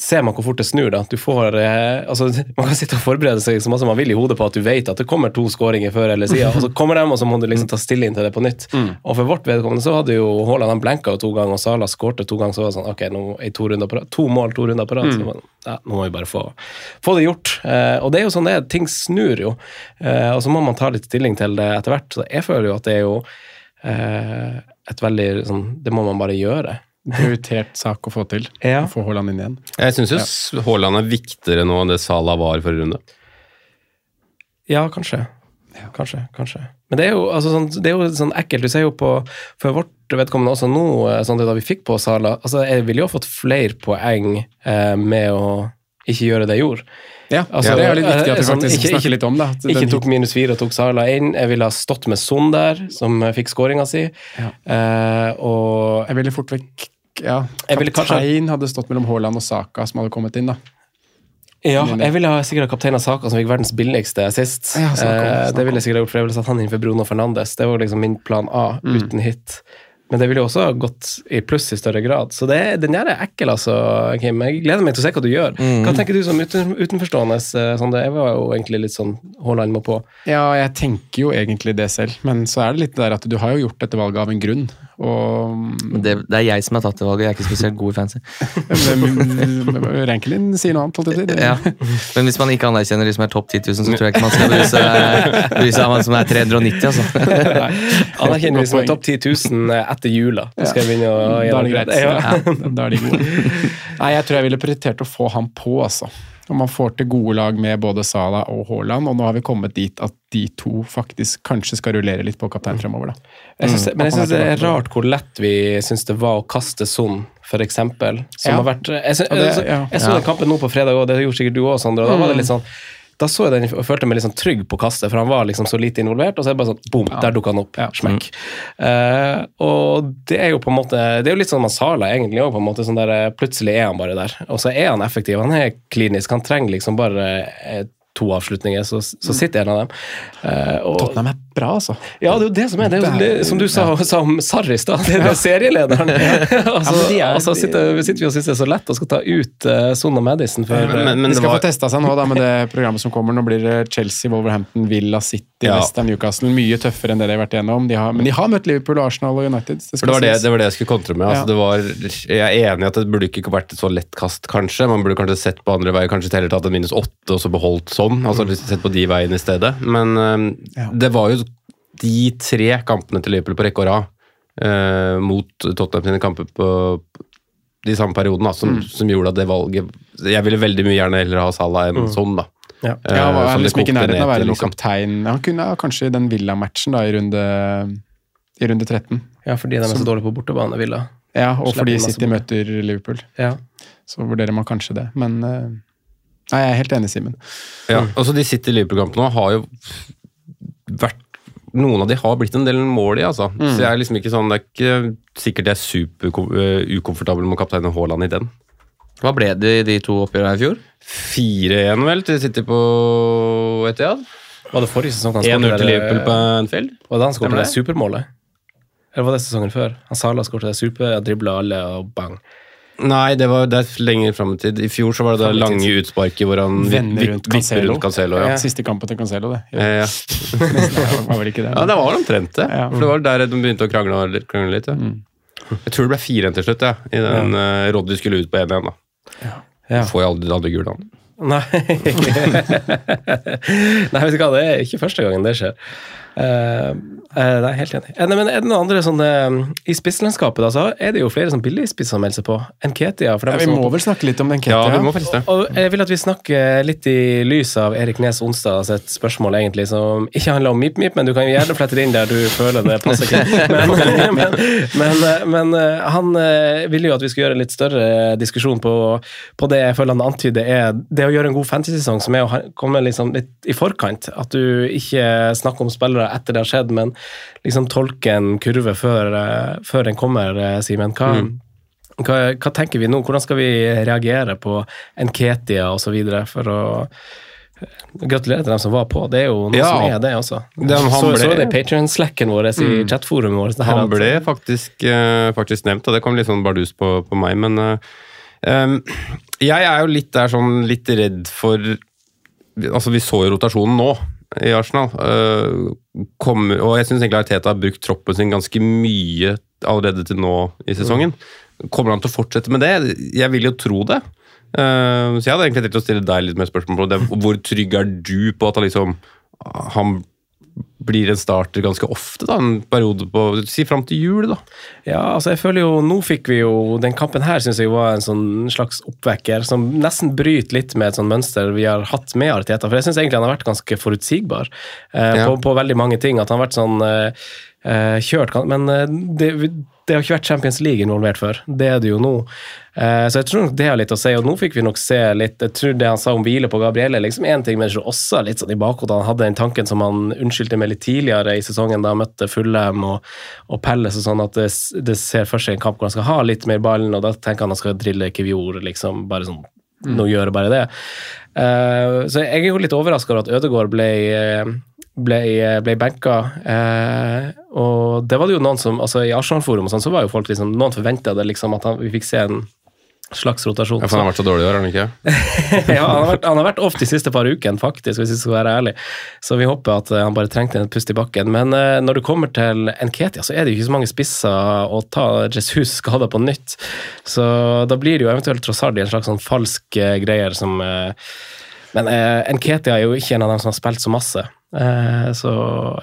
ser man hvor fort det snur. da. Du får, eh, altså, Man kan sitte og forberede seg så masse man vil i hodet på at du vet at det kommer to skåringer før eller siden, og så kommer de, og så må du liksom ta stilling til det på nytt. Og for vårt vedkommende så hadde jo Haaland blenka jo to ganger, og Sala skårte to ganger. Så var det sånn, ok, nå er to, runder på rad, to mål, to runder på rad. Mm. ja, nå må vi bare få, få det gjort. Eh, og det er jo sånn det er, ting snur jo. Eh, og så må man ta litt stilling til det etter hvert. Så jeg føler jo at det er jo eh, et veldig sånn Det må man bare gjøre. Prioritert sak å få til. Ja. Å få Haaland inn igjen. Jeg syns jo ja. Haaland er viktigere nå enn det Salah var forrige runde. Ja, kanskje. Kanskje, kanskje. Men det er jo, altså, sånn, det er jo sånn ekkelt. Du ser jo på For vårt vedkommende også nå, eh, sånn det da vi fikk på Sala altså, Jeg ville jo ha fått flere poeng eh, med å ikke gjøre det jeg gjorde. Ja, Altså, det er litt viktig at vi eh, sånn, faktisk ikke- snakker litt om det. Ikke tok minus fire og tok Sala inn. Jeg ville ha stått med Son der, som fikk skåringa si. Eh, og Jeg ville fort vekk ja, kaptein kanskje- hadde stått mellom Haaland og Saka, som hadde kommet inn. da. Ja, jeg ville ha sikkert ha kaptein av Saka, som fikk verdens billigste sist. Ja, Saka, eh, det ville jeg sikkert gjort, for jeg ville satt han inn for Bruno Fernandes. Det var liksom min plan A, Mm. uten hit. Men det ville jo også ha gått i pluss i større grad. Så det, den der er ekkel, altså, Kim. Jeg gleder meg til å se hva du gjør. Mm. Hva tenker du som uten, utenforstående? Sånn? Jeg var jo egentlig litt sånn Haaland må på. Ja, jeg tenker jo egentlig det selv, men så er det litt der at du har jo gjort dette valget av en grunn. Og Det, det er jeg som har tatt det valget, jeg er ikke spesielt god i fancy. Rankelin sier noe annet, holdt jeg. Ja. Men hvis man ikke anerkjenner de som er topp 10 000, så tror jeg ikke man skal bry seg bry seg om han som er 390, altså. Anerkjenner de som er topp 10 000 etter jula. Da skal jeg begynne å gjøre det greit. Ja. Ja, da er de gode. Nei, jeg tror jeg ville prioritert å få han på, altså. Og man får til gode lag med både Sala og Haaland, og nå har vi kommet dit at de to faktisk kanskje skal rullere litt på kaptein fremover, da. Jeg synes, men jeg syns det er rart hvor lett vi syns det var å kaste Son, eksempel. Som Ja. har vært, jeg, synes, det- jeg, så- ja. jeg så den kampen nå på fredag òg, det gjorde sikkert du òg, Sondre. og Da var det Mm. litt sånn da så jeg den og følte meg litt sånn trygg på kastet, for han var liksom så lite involvert. Og så er det bare sånn, boom, der dukka han opp. Smekk. Eh, og det er jo på en måte Det er jo litt sånn Masala egentlig òg, på en måte. Sånn der, plutselig er han bare der. Og så er han effektiv. Han er klinisk. Han trenger liksom bare eh, to avslutninger, så, så sitter en av dem. Uh, og, Tottenham er bra, altså. ja, det er jo det som er. Det er jo, Det som du sa, sa om Sarri i stad, det er det serielederen. altså, men de er- altså sitter, sitter vi og syns det er så lett å skal ta ut uh, Son og Madison for Men- men- men De skal var- få testa seg nå da med det programmet som kommer. Nå blir det Chelsea, Wolverhampton, Villa, City, Ja. West Newcastle. Mye tøffere enn det de har vært igjennom. De har, men de har møtt Liverpool, Arsenal og United. Det skal det var det, det var det jeg skulle kontre med. Altså, Ja. det var, jeg er enig i at det burde ikke vært et så lett kast, kanskje. Man burde kanskje sett på andre veier, kanskje heller tatt en minus åtte og så beholdt sånn. Altså Sett på de veiene i stedet. Men øhm, Ja. det var jo de tre kampene til Liverpool på rekke og rad øh, mot Tottenham sine kamper på de samme periodene som, som, som gjorde at det valget Jeg ville veldig mye gjerne heller ha Salah enn sånn, da. Ja. Eh, Ja, var liksom ikke i nærheten av å være noen liksom. kaptein. Han kunne kanskje i den Villa-matchen da, i runde, i runde 13. Ja, fordi de er så dårlige på bortebane, Villa. Ja, og Slipper fordi City møter Liverpool. Ja. Så vurderer man kanskje det, men eh, Nei, jeg er helt enig, Simen. Ja, altså De City Liverpool-kampene nå har jo vært Noen av de har blitt en del mål i, altså. Mm. Så jeg er liksom ikke sånn Det er ikke sikkert jeg er super uh, ukomfortabel med kapteinen Haaland i den. Hva ble det i de to oppgjørene i fjor? 4-1 vel til City på Etiad. Var det forrige sesong han 1-0 til Liverpool på Anfield. Var det han skåret det? supermålet? Eller var det sesongen før? Han Sala skåret det super, dribla alle og bang. Nei, det var det er lenger fram i tid. I fjor så var det det lange utsparket hvor han Vender rundt vipper Cancelo. rundt Cancelo. Ja. Siste kampen til Cancelo, det. Ja, ja. Det var vel ikke det. ja, det var omtrent det. For det var der de begynte å krangle, krangle litt. Ja. Jeg tror det ble 4-1 til slutt, ja. i den uh, Roddy skulle ut på 1-1. da. Ja. Får jeg aldri det andre gule, han. Nei Nei, vet du hva, det er ikke første gangen det skjer. Eh, eh, nei, helt enig. Eh, nei, men er det noen andre sånne I spisslandskapet da, så er det jo flere sånn billigspisser som melder seg på. Enketia. For Ja, vi må vel snakke litt om den Ja, vi må faktisk det. Og jeg vil at vi snakker litt i lys av Erik Nes onsdag sitt spørsmål, egentlig, som ikke handler om Mip Mip, men du kan jo gjerne flette det inn der du føler det passer ikke. Men, men, men, men han ville jo at vi skulle gjøre en litt større diskusjon på, på det jeg føler han antyder er det å gjøre en god fantasy-sesong, som er å komme liksom litt i forkant. At du ikke snakker om spillere etter det har skjedd, men liksom tolke en kurve før, eh, før den kommer, eh, Simen. Hva, hva, hva tenker vi nå? Hvordan skal vi reagere på Nketia osv. for å Gratulerer til dem som var på. Det er jo noe Ja. som er det også. De, så, ble- så det Patrion-slacken vår, i chatforumet vårt. Han at- ble faktisk, eh, faktisk nevnt, og det kom litt sånn bardus på, på meg, men eh, Um, jeg er jo litt der sånn litt redd for Altså, vi så jo rotasjonen nå i Arsenal. Uh, kommer, og jeg syns egentlig Arteta har brukt troppen sin ganske mye allerede til nå i sesongen. Kommer han til å fortsette med det? Jeg vil jo tro det. Uh, så jeg hadde egentlig tenkt å stille deg litt mer spørsmål på det. Hvor trygg er du på at han liksom han blir en starter ganske ofte, da, en periode på Si fram til jul, da. Ja, altså jeg føler jo, Nå fikk vi jo Den kampen her syns jeg var en sånn slags oppvekker som nesten bryter litt med et sånt mønster vi har hatt med Arteta. For jeg syns egentlig han har vært ganske forutsigbar eh, Ja. på, på veldig mange ting. At han har vært sånn eh, eh, kjørt kan- Men eh, det, det har ikke vært Champions League involvert før. Det er det jo nå. Eh, så jeg tror nok det har litt å si. Og nå fikk vi nok se litt Jeg tror det han sa om hvile på Gabrielle, liksom én ting, men jeg tror også litt sånn i bakhodet han hadde den tanken som han unnskyldte med litt tidligere i sesongen, da han møtte Fullem og, og Pelles og sånn, at det, det ser for seg en kamp hvor han skal ha litt mer ballen, og da tenker han han skal drille Kivior, liksom. Bare sånn Nå gjør jeg bare det. Uh, så jeg er jo litt overraska over at Ødegaard ble eh, ble, ble benka. Eh, og det var det jo noen som altså I Arsenal-forum og sånn, så var jo folk liksom Noen forventa det liksom at han, vi fikk se en slags rotasjon. Ja, for han har vært så dårlig i år, har han ikke? ja, han har, vært, han har vært off de siste par ukene, faktisk, hvis vi skal være ærlig. Så vi håper at eh, han bare trengte en pust i bakken. Men eh, når det kommer til Nketia, så er det jo ikke så mange spisser å ta Jesus skada på nytt. Så da blir det jo eventuelt Trossard i en slags sånn falsk eh, greier som eh, Men eh, Nketia er jo ikke en av dem som har spilt så masse. Eh, så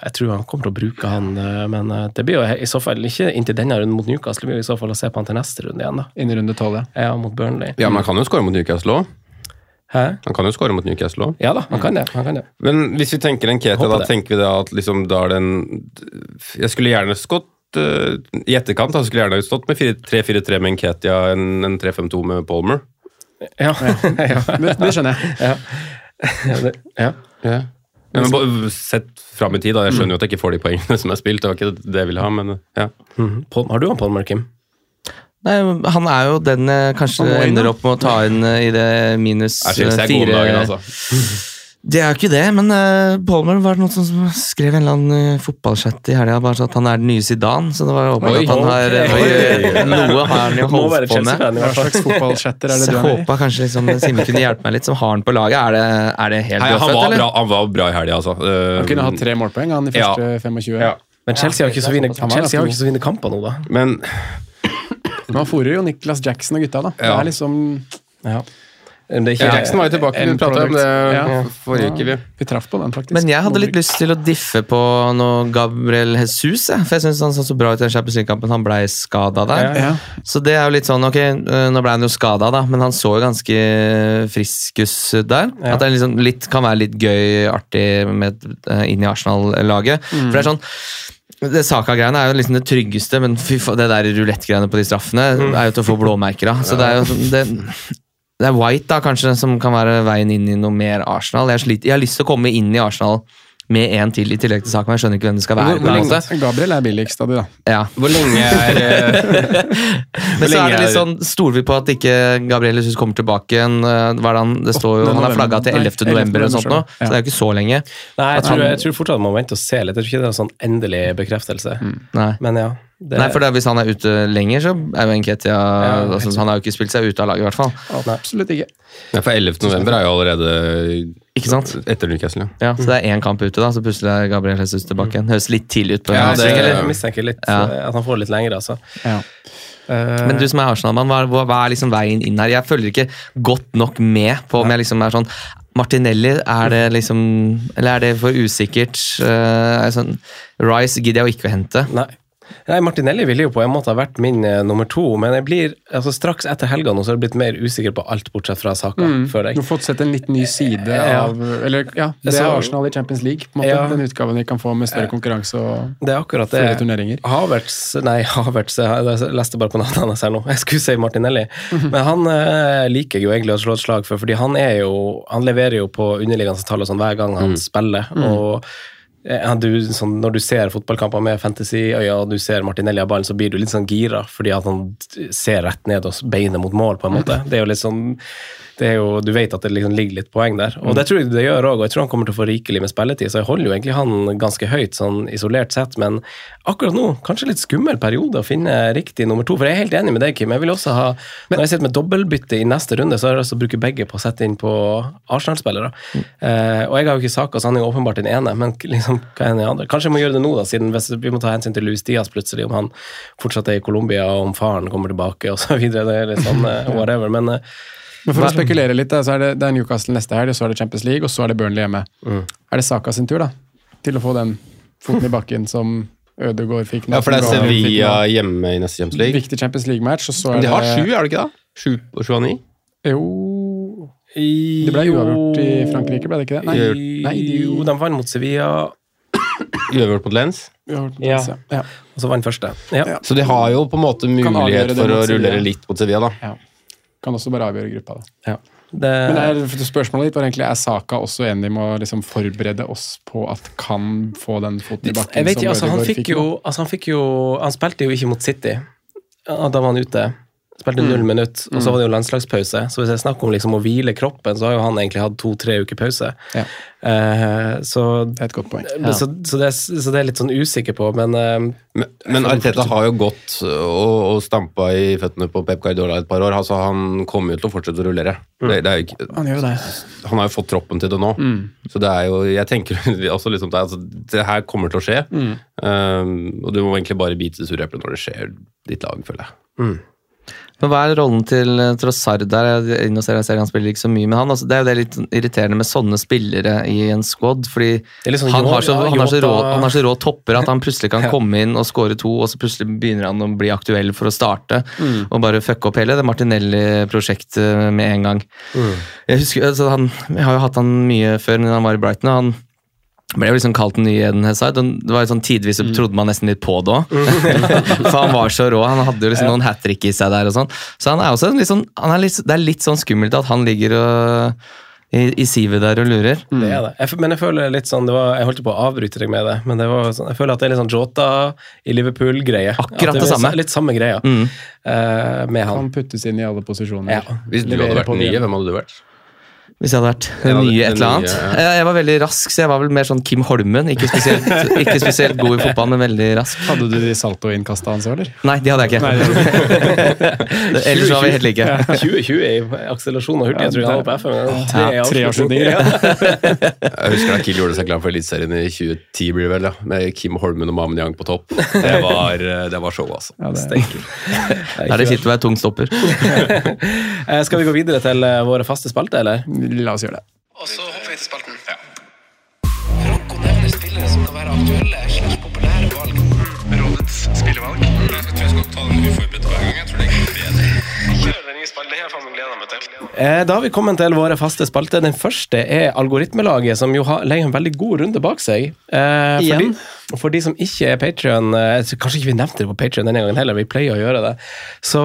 jeg tror han kommer til å bruke han, eh, men eh, det blir jo i så fall ikke inntil denne runden mot Newcastle, det blir jo i så fall å se på han til neste runde igjen, da. Inn i runde tolv, ja. Ja, mot Burnley. Ja, men han kan jo skåre mot Newcastle òg. Han kan jo skåre mot Newcastle òg. Ja da, han kan det. Han kan det. Men hvis vi tenker en Keta, da det. tenker vi da at liksom, da er det en Jeg skulle gjerne skått i etterkant. han skulle gjerne stått med 3-4-3 med Nketia enn en, en 3-5-2 med Palmer. Ja. ja. Det, det skjønner jeg. Ja. Ja, ja. Men sett fram i tid, da. Jeg skjønner jo at jeg ikke får de poengene som er spilt. Det var ikke det jeg ville ha, men ja. Mm. Paul, har du han Paul Markim? Nei, Han er jo den jeg kanskje må inn, ender opp med å ta inn eh, i det minus Jeg synes eh, er fire dagen, altså. Det er jo ikke det, men uh, Palmer var det noen som skrev en eller annen uh, fotballchat i helga bare så at han er den nye Zidane. Så det var åpenbart at han har ok. oi, Noe har han jo Må holdt på med. Hva slags fotballchatter er Så det du jeg er i? håpa kanskje liksom, Simen kunne hjelpe meg litt, som har han på laget. Er det, er det helt dødfødt, var eller? bra, han var bra i helga, altså. Uh, Han kunne hatt tre målpoeng han i Ja. første 25. Ja. Men Chelsea har ikke så fine, Chelsea ikke så fine kamper nå, da. Men Men han fôrer jo Niklas Jackson og gutta, da. Det er liksom Ja. Jackson var jo tilbake. Vi prata om det ja. forrige uke. vi. Vi traff på den, faktisk. Men jeg hadde litt lyst til å diffe på noe Gabriel Jesus, jeg. for jeg syns han så så bra ut i den Champions League-kampen. Han blei skada der. Ja. Så det er jo litt sånn, ok, øh, nå ble han jo skada, da, men han så jo ganske friskus ut der. Ja. At det liksom litt, kan være litt gøy, artig med, øh, inn i Arsenal-laget. For det er sånn det Saka-greiene er jo liksom det tryggeste, men fy faen, det der rulett-greiene på de straffene er jo til å få blåmerker av. Så det er jo sånn det, det er White da, kanskje, som kan være veien inn i noe mer Arsenal. Jeg, sliter, jeg har lyst til å komme inn i Arsenal med en til i tillegg til saken men jeg skjønner ikke hvem det skal være. Hvor- hvor lenge- Gabriel er billigst av de, da. Ja. Hvor lenge er eh, Men så er det litt sånn, stoler vi på at ikke Gabriel Jesus kommer tilbake igjen? eh, det står jo, han er flagga til 11. November, eller noe sånt nå, Ja. så det er jo ikke så lenge. Nei, jeg tror, jeg tror fortsatt man må vente og se litt. Jeg tror ikke det er en sånn endelig bekreftelse. Nei. Men ja. Det, Nei, for det, Hvis han er ute lenger, så er jo Enketia altså, Han har jo ikke spilt seg ut av laget, i hvert fall. Absolutt ikke. Ja, for 11. november er jo allerede Ikke sant? etter Newcastle. ja. Ja, Så det er én kamp ute, da, så plutselig er Gabriel Jesus tilbake igjen. Høres litt tidlig ut. på Ja, det- jeg mistenker litt Ja. eh, at han får litt lenger, altså. Ja. Eh, Men du som er Arsenal-mann, hva, hva, er liksom veien inn her? Jeg følger ikke godt nok med på om jeg liksom er sånn Martinelli, er det liksom Eller er det for usikkert? Uh, er det sånn, Rice gidder jeg jo ikke å hente. Nei. Nei, Martinelli ville jo på en måte ha vært min eh, nummer to, men jeg blir, altså straks etter helga nå så har jeg blitt mer usikker på alt bortsett fra Saka, Mm. føler Du jeg. har fått sett en litt ny side Ja. av Eller ja, det er Så- Arsenal i Champions League. på en måte. Ja. Den utgaven vi kan få med større konkurranse og Det er akkurat flere det. turneringer. Havertz Nei, Havertz jeg leste bare på navnet hans her nå. Jeg skulle si Martinelli. Mhm. Men han eh, liker jeg jo egentlig å slå et slag for, fordi han er jo Han leverer jo på underliggende tall og sånn hver gang han spiller. Mm. Og eh, du, sånn, Når du ser fotballkamper med fantasyøyne og du ser Martinelli av ballen, så blir du litt sånn gira fordi at han ser rett ned og beiner mot mål, på en måte. Det er jo litt sånn jo, Du vet at det liksom ligger litt poeng der. Og det tror jeg det gjør òg, og jeg tror han kommer til å få rikelig med spilletid. Så jeg holder jo egentlig han ganske høyt sånn isolert sett, men akkurat nå kanskje litt skummel periode å finne riktig nummer to. For jeg er helt enig med deg, Kim. Jeg vil også ha, Når jeg sitter med dobbeltbytte i neste runde, så har jeg altså til å bruke begge på å sette inn på Arsenal-spillere. Eh, og jeg har jo ikke Saka, så han er jo åpenbart den ene, men liksom, hva er den andre? Kanskje jeg må gjøre det nå, da, siden vi må ta hensyn til Luis Diaz plutselig, om han fortsatt er i Colombia, og om faren kommer tilbake, og så videre. Det er litt sånn eh, whatever. Men eh, Men for å spekulere litt, så er det, det er Newcastle neste helg, så er det Champions League, og så er det Burnley hjemme. Mm. Er det Saka sin tur, da? Til å få den foten i bakken som Ødegaard fikk? Ja, for det er Sevilla hjemme i neste Champions League. Viktig Champions League-match, og så er det de har sju, er det ikke da? Sju og sju av ni? Jo Det ble uavgjort i Frankrike, ble det ikke det? Nei, nei de, jo, de vant mot Sevilla, Uavgjort mot Lens. uavgjort mot Ja. Ja. og så vant første. Ja. Ja. Så de har jo på en måte mulighet for å rullere litt mot Sevilla, da. ja. Kan også bare avgjøre gruppa, da. Ja. Det, Men er, spørsmålet ditt var egentlig er Saka også enig med å liksom forberede oss på at kan få den foten i bakken? jeg vet som ikke, altså, han, fikk jo, altså, han fikk jo Han spilte jo ikke mot City. Da var han ute. Spilte Mm. null minutt, og så var det jo landslagspause. Så hvis jeg snakker om liksom å hvile kroppen, så har jo han egentlig hatt to-tre uker pause. Ja. Uh, så, Det er et godt poeng. så, så, det, så det er jeg litt sånn usikker på, men uh, Men, men Arteta har jo gått og, og stampa i føttene på Pep Guardiola et par år. altså Han kommer jo til å fortsette å rullere. Det, det er jo ikke, Han gjør jo det. han har jo fått troppen til det nå. Så det er jo Jeg tenker også liksom det, altså, det her kommer til å skje. Um, og du må egentlig bare bite det sure eplet når det skjer ditt lag, føler jeg. Men hva er rollen til eh, Trossard der? Jeg er ser, jeg ser han spiller ikke så mye, med han, altså, det er jo det litt irriterende med sånne spillere i en squad, fordi sånn han, har så, han, har så rå, han har så rå topper at han plutselig kan komme inn og score to, og så plutselig begynner han å bli aktuell for å starte, og bare fucke opp hele det Martinelli-prosjektet med en gang. Jeg husker, altså, han, jeg har jo hatt han mye før når han var i Brighton, og han ble jo liksom kalt den nye Eden Hazard, det var jo sånn tidvis så trodde man nesten litt på det òg. For han var så rå. Han hadde jo liksom noen hat trick i seg der og sånn. Så han er også en litt sånn, han er litt, det er litt sånn skummelt at han ligger og, i, i sivet der og lurer. Det er det. Jeg, men jeg føler litt sånn det var, Jeg holdt på å avbryte deg med det, men det var sånn, jeg føler at det er litt sånn Jota i Liverpool-greie. Akkurat det, det samme. Litt samme greia Mm. uh, med han. Han puttes inn i alle posisjoner. Ja. Hvis du hadde vært nye, hvem hadde du vært? Hvis jeg hadde vært den nye et eller annet. nye, ja. Jeg, jeg var veldig rask, så jeg var vel mer sånn Kim Holmen. Ikke spesielt, ikke spesielt god i fotball, men veldig rask. Hadde du de saltoinnkasta hans òg, eller? Nei, de hadde jeg ikke. Ellers var vi helt like. 2020 i akselerasjon og hurtighet, tror jeg han var på. Tre, Ja, tre avslutninger. ja. Jeg husker da Kiel gjorde seg klar for Eliteserien i 2010, blir det vel, ja. med Kim Holmen og Mamen Yang på topp. Det var, det var show, altså. Ja, det, Da er det kjipt å være tung stopper. Eh, Skal vi gå videre til eh, våre faste spalter, eller? La oss gjøre det. Og så hopper vi til spalten. Ja. nevner spillere som kan være aktuelle slags populære valg. Rådets spillevalg. Jeg tror jeg skal ta den uforberedt hver gang. Jeg tror det er bedre. Kjør den nye spalten. Det har jeg faen meg gleda meg til. Eh, Da har vi kommet til våre faste spalter. Den første er Algoritmelaget, som jo har, legger en veldig god runde bak seg. Eh, for, de, for de som ikke er Patrion Kanskje ikke vi nevnte det på Patrion denne gangen heller, vi pleier å gjøre det. Så,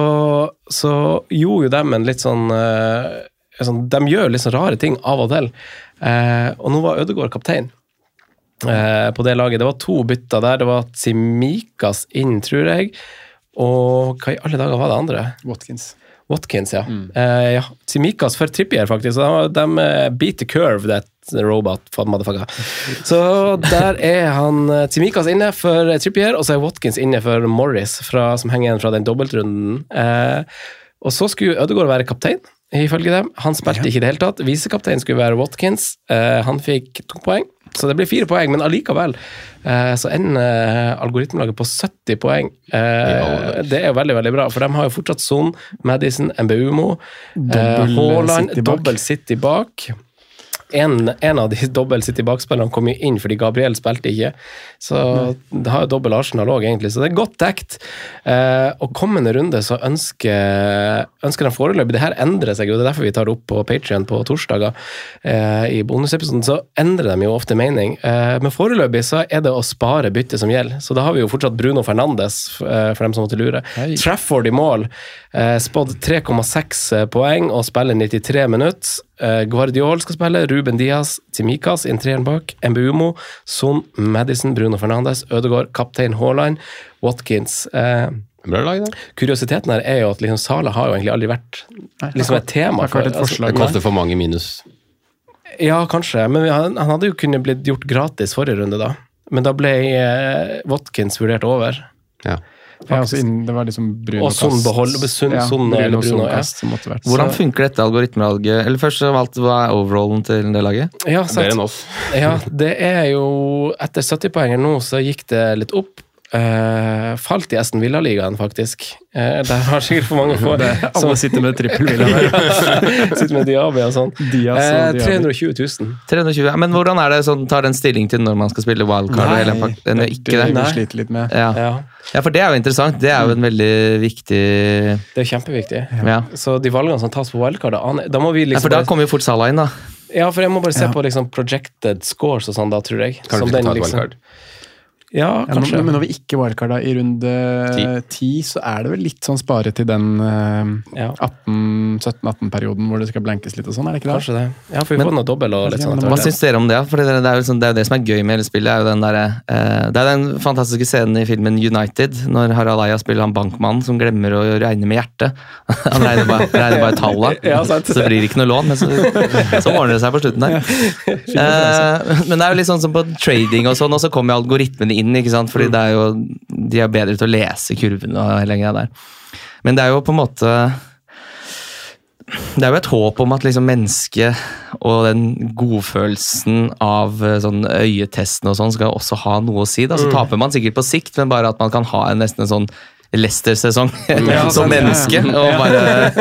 så gjorde jo dem en litt sånn eh, sånn, De gjør litt sånn rare ting av og til. Eh, og nå var Ødegaard kaptein eh, på det laget. Det var to bytter der. Det var Simikas inn, tror jeg. Og hva i alle dager var det andre? Watkins. Watkins, ja. Eh, ja. Simikas for Trippier, faktisk. De, de eh, beat the curve, that robot, motherfucker. Så der er han Simikas inne for Trippier, og så er Watkins inne for Morris, fra, som henger igjen fra den dobbeltrunden. Eh, og så skulle Ødegaard være kaptein, ifølge dem. Han spilte ikke i det hele tatt. Visekaptein skulle være Watkins. Uh, han fikk to poeng, så det blir fire poeng, men allikevel Uh, så ender uh, algoritmelaget på 70 poeng. Ja. det er jo veldig, veldig bra, for de har jo fortsatt Son, Madison, Mbeumo, Haaland, Dobbel City bak. dobbel City bak. En, en av de dobbel City bak-spillerne kom jo inn fordi Gabriel spilte ikke. Så det har jo dobbel Arsenal òg, egentlig. Så det er godt dekt. Eh, og kommende runde så ønsker, ønsker de foreløpig Det her endrer seg jo, det er derfor vi tar det opp på Patrion på torsdager. Eh, I bonusepisoden så endrer de jo ofte mening. Eh, men foreløpig så er det å spare bytte som gjelder. Så da har vi jo fortsatt Bruno Fernandes, eh, for dem som måtte lure. Hei. Trafford i mål. Eh, Spådd 3,6 poeng og spiller 93 minutter. Eh, Guardiol skal spille, Ruben Diaz, Timikas i bak, Mbumo, Son, Madison, Bruno Fernandes, Ødegaard, kaptein Haaland, Watkins. Eh, Bra lag, da. Kuriositeten her er jo at liksom Sala har jo egentlig aldri vært liksom et tema. et altså. Det koster for mange minus. ja, kanskje, men vi- han, han hadde jo kunnet blitt gjort gratis forrige runde, da. Men da ble eh, Watkins vurdert over. Ja. Ja, altså det var liksom Bruno Og Kast. behold- Son- Son eller Bruno Bruno, Son ja. Kast som måtte vært. Hvordan funker dette algoritmevalget? Eller først av alt, Hva er overallen til det laget? Ja, Bedre enn sant. oss. Ja, det er jo Etter 70-poenger nå, så gikk det litt opp. Eh, falt i Aston Villa-ligaen, faktisk. Uh, der har sikkert for mange få Alle sitter med trippelvilla der. Sitter med Diaby og sånn. Eh, Diaby. 320 000. 320, ja, Men hvordan er det sånn, tar den stilling til når man skal spille wildcard? Nei, eller, pak- den er ikke det det? vi sliter litt med. Ja. Ja, ja, for det er jo interessant. Det er jo en veldig viktig det er kjempeviktig. Ja, Så de valgene som tas på wildcard, da må vi ja liksom For da kommer jo fort Salah inn, da. Ja, for jeg må bare se Ja. på liksom projected scores og sånn, da, tror jeg. Kan Som du ikke den ta et liksom- wildcard? Ja, Ja, men når vi ikke wildcarda i runde Ti. så er det vel litt sånn spare til den eh, Ja. 17-18-perioden hvor det skal blankes litt og sånn, er det ikke det? Kanskje det. Ja, for vi får noe dobbel og litt sånn. Hva syns dere om det? For det, det, er jo sånn, det er jo det som er gøy med hele spillet. er jo den der, eh, Det er den fantastiske scenen i filmen United, når Harald Eia spiller han bankmannen som glemmer å regne med hjertet. Han regner bare, regner bare tallene, Ja, sant. så det ikke noe lån. Men så, så ordner det seg på slutten der. Eh, men det er jo litt sånn som på trading og sånn, og så kommer jo algoritmene inn, ikke sant? fordi det er jo, de er bedre til å lese kurvene og hele greia der. Men det er jo på en måte det er jo et håp om at liksom mennesket og den godfølelsen av eh, sånn øyetesten og sånn skal også ha noe å si. Da. Så taper man sikkert på sikt, men bare at man kan ha en nesten en sånn Leicester-sesong som menneske. ja, ja. Og bare,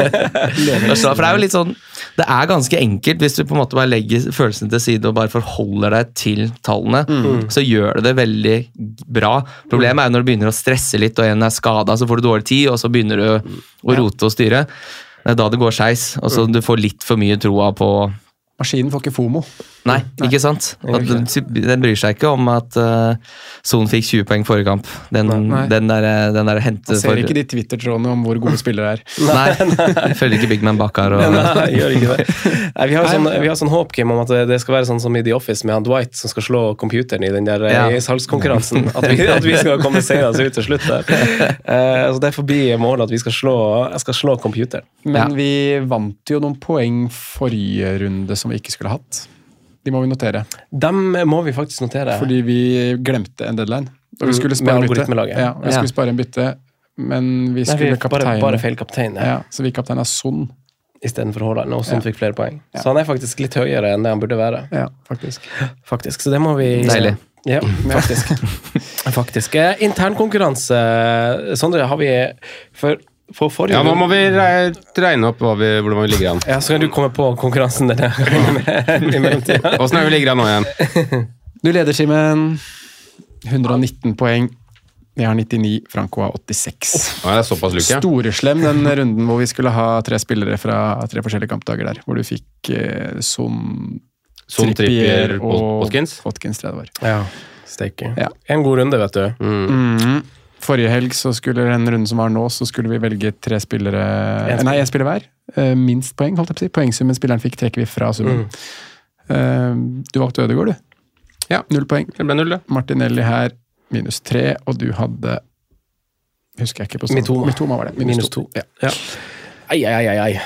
for det er jo litt sånn Det er ganske enkelt hvis du på en måte bare legger følelsene til side og bare forholder deg til tallene. Så gjør det det veldig bra. Problemet er jo når du begynner å stresse litt, og en er skada, så får du dårlig tid, og så begynner du å rote og styre. Det er da det går skeis. og så Du får litt for mye troa på Maskinen får ikke FOMO. Nei, ikke sant? At den, den bryr seg ikke om at uh, Son fikk 20 poeng forrige kamp. Den, Nei. den der, den der hente Man ser ikke de Twitter-trådene om hvor gode spillere er. Nei, følger ikke Big Man Bakkar og Nei, gjør ikke det. Nei, vi har sånn, vi har sånn håp Kim, om at det- skal være sånn som i The Office med han Dwight som skal slå computeren i den der Ja. eh, salgskonkurransen. At vi, at vi skal komme seirende ut til slutt der. Uh, så det er forbi målet at vi skal slå, skal slå computeren. Men vi vant jo noen poeng forrige runde som vi ikke skulle hatt. De må vi notere. Dem må vi faktisk notere. Fordi vi glemte en deadline. Og vi skulle med spare bytte. Ja, vi Ja. skulle spare en bytte, men vi Nei, vi skulle er bare, kapteine bare feil kaptein ja. Ja, så vi kapteina Son. istedenfor Haaland, og Son Ja. fikk flere poeng. Ja. Så han er faktisk litt høyere enn det han burde være. Ja, faktisk. Faktisk, Så det må vi Deilig. Ja, faktisk. faktisk. Eh, Internkonkurranse, Sondre, har vi for, for forrige Ja, nå må vi re- regne opp hva vi, hvordan vi ligger an. Ja, Så kan du komme på konkurransen denne gangen i mellomtida. Åssen er vi ligger an nå igjen? Du leder, Simen. 119 poeng. Jeg har 99, Franco har 86. Nå er det såpass lykke. Storeslem den runden hvor vi skulle ha tre spillere fra tre forskjellige kampdager der. Hvor du fikk eh, Son, Son, Trippier og Watkins. Watkins, tror jeg det var. Ja, steike. Ja. En god runde, vet du. Mhm. Forrige helg, så skulle den runden som var nå, så skulle vi velge tre spillere En. Nei, én spiller hver. Eh, minst poeng, holdt jeg på å si. Poengsummen spilleren fikk, trekker vi fra summen. Mm. du valgte Ødegaard, du. Ja. Null poeng. Det ble null, det. Martinelli her, minus tre. Og du hadde Husker jeg ikke på stedet Mitoma. Mitoma var det. Minus to. Ja. Ja. Ai, ai, ai, ai.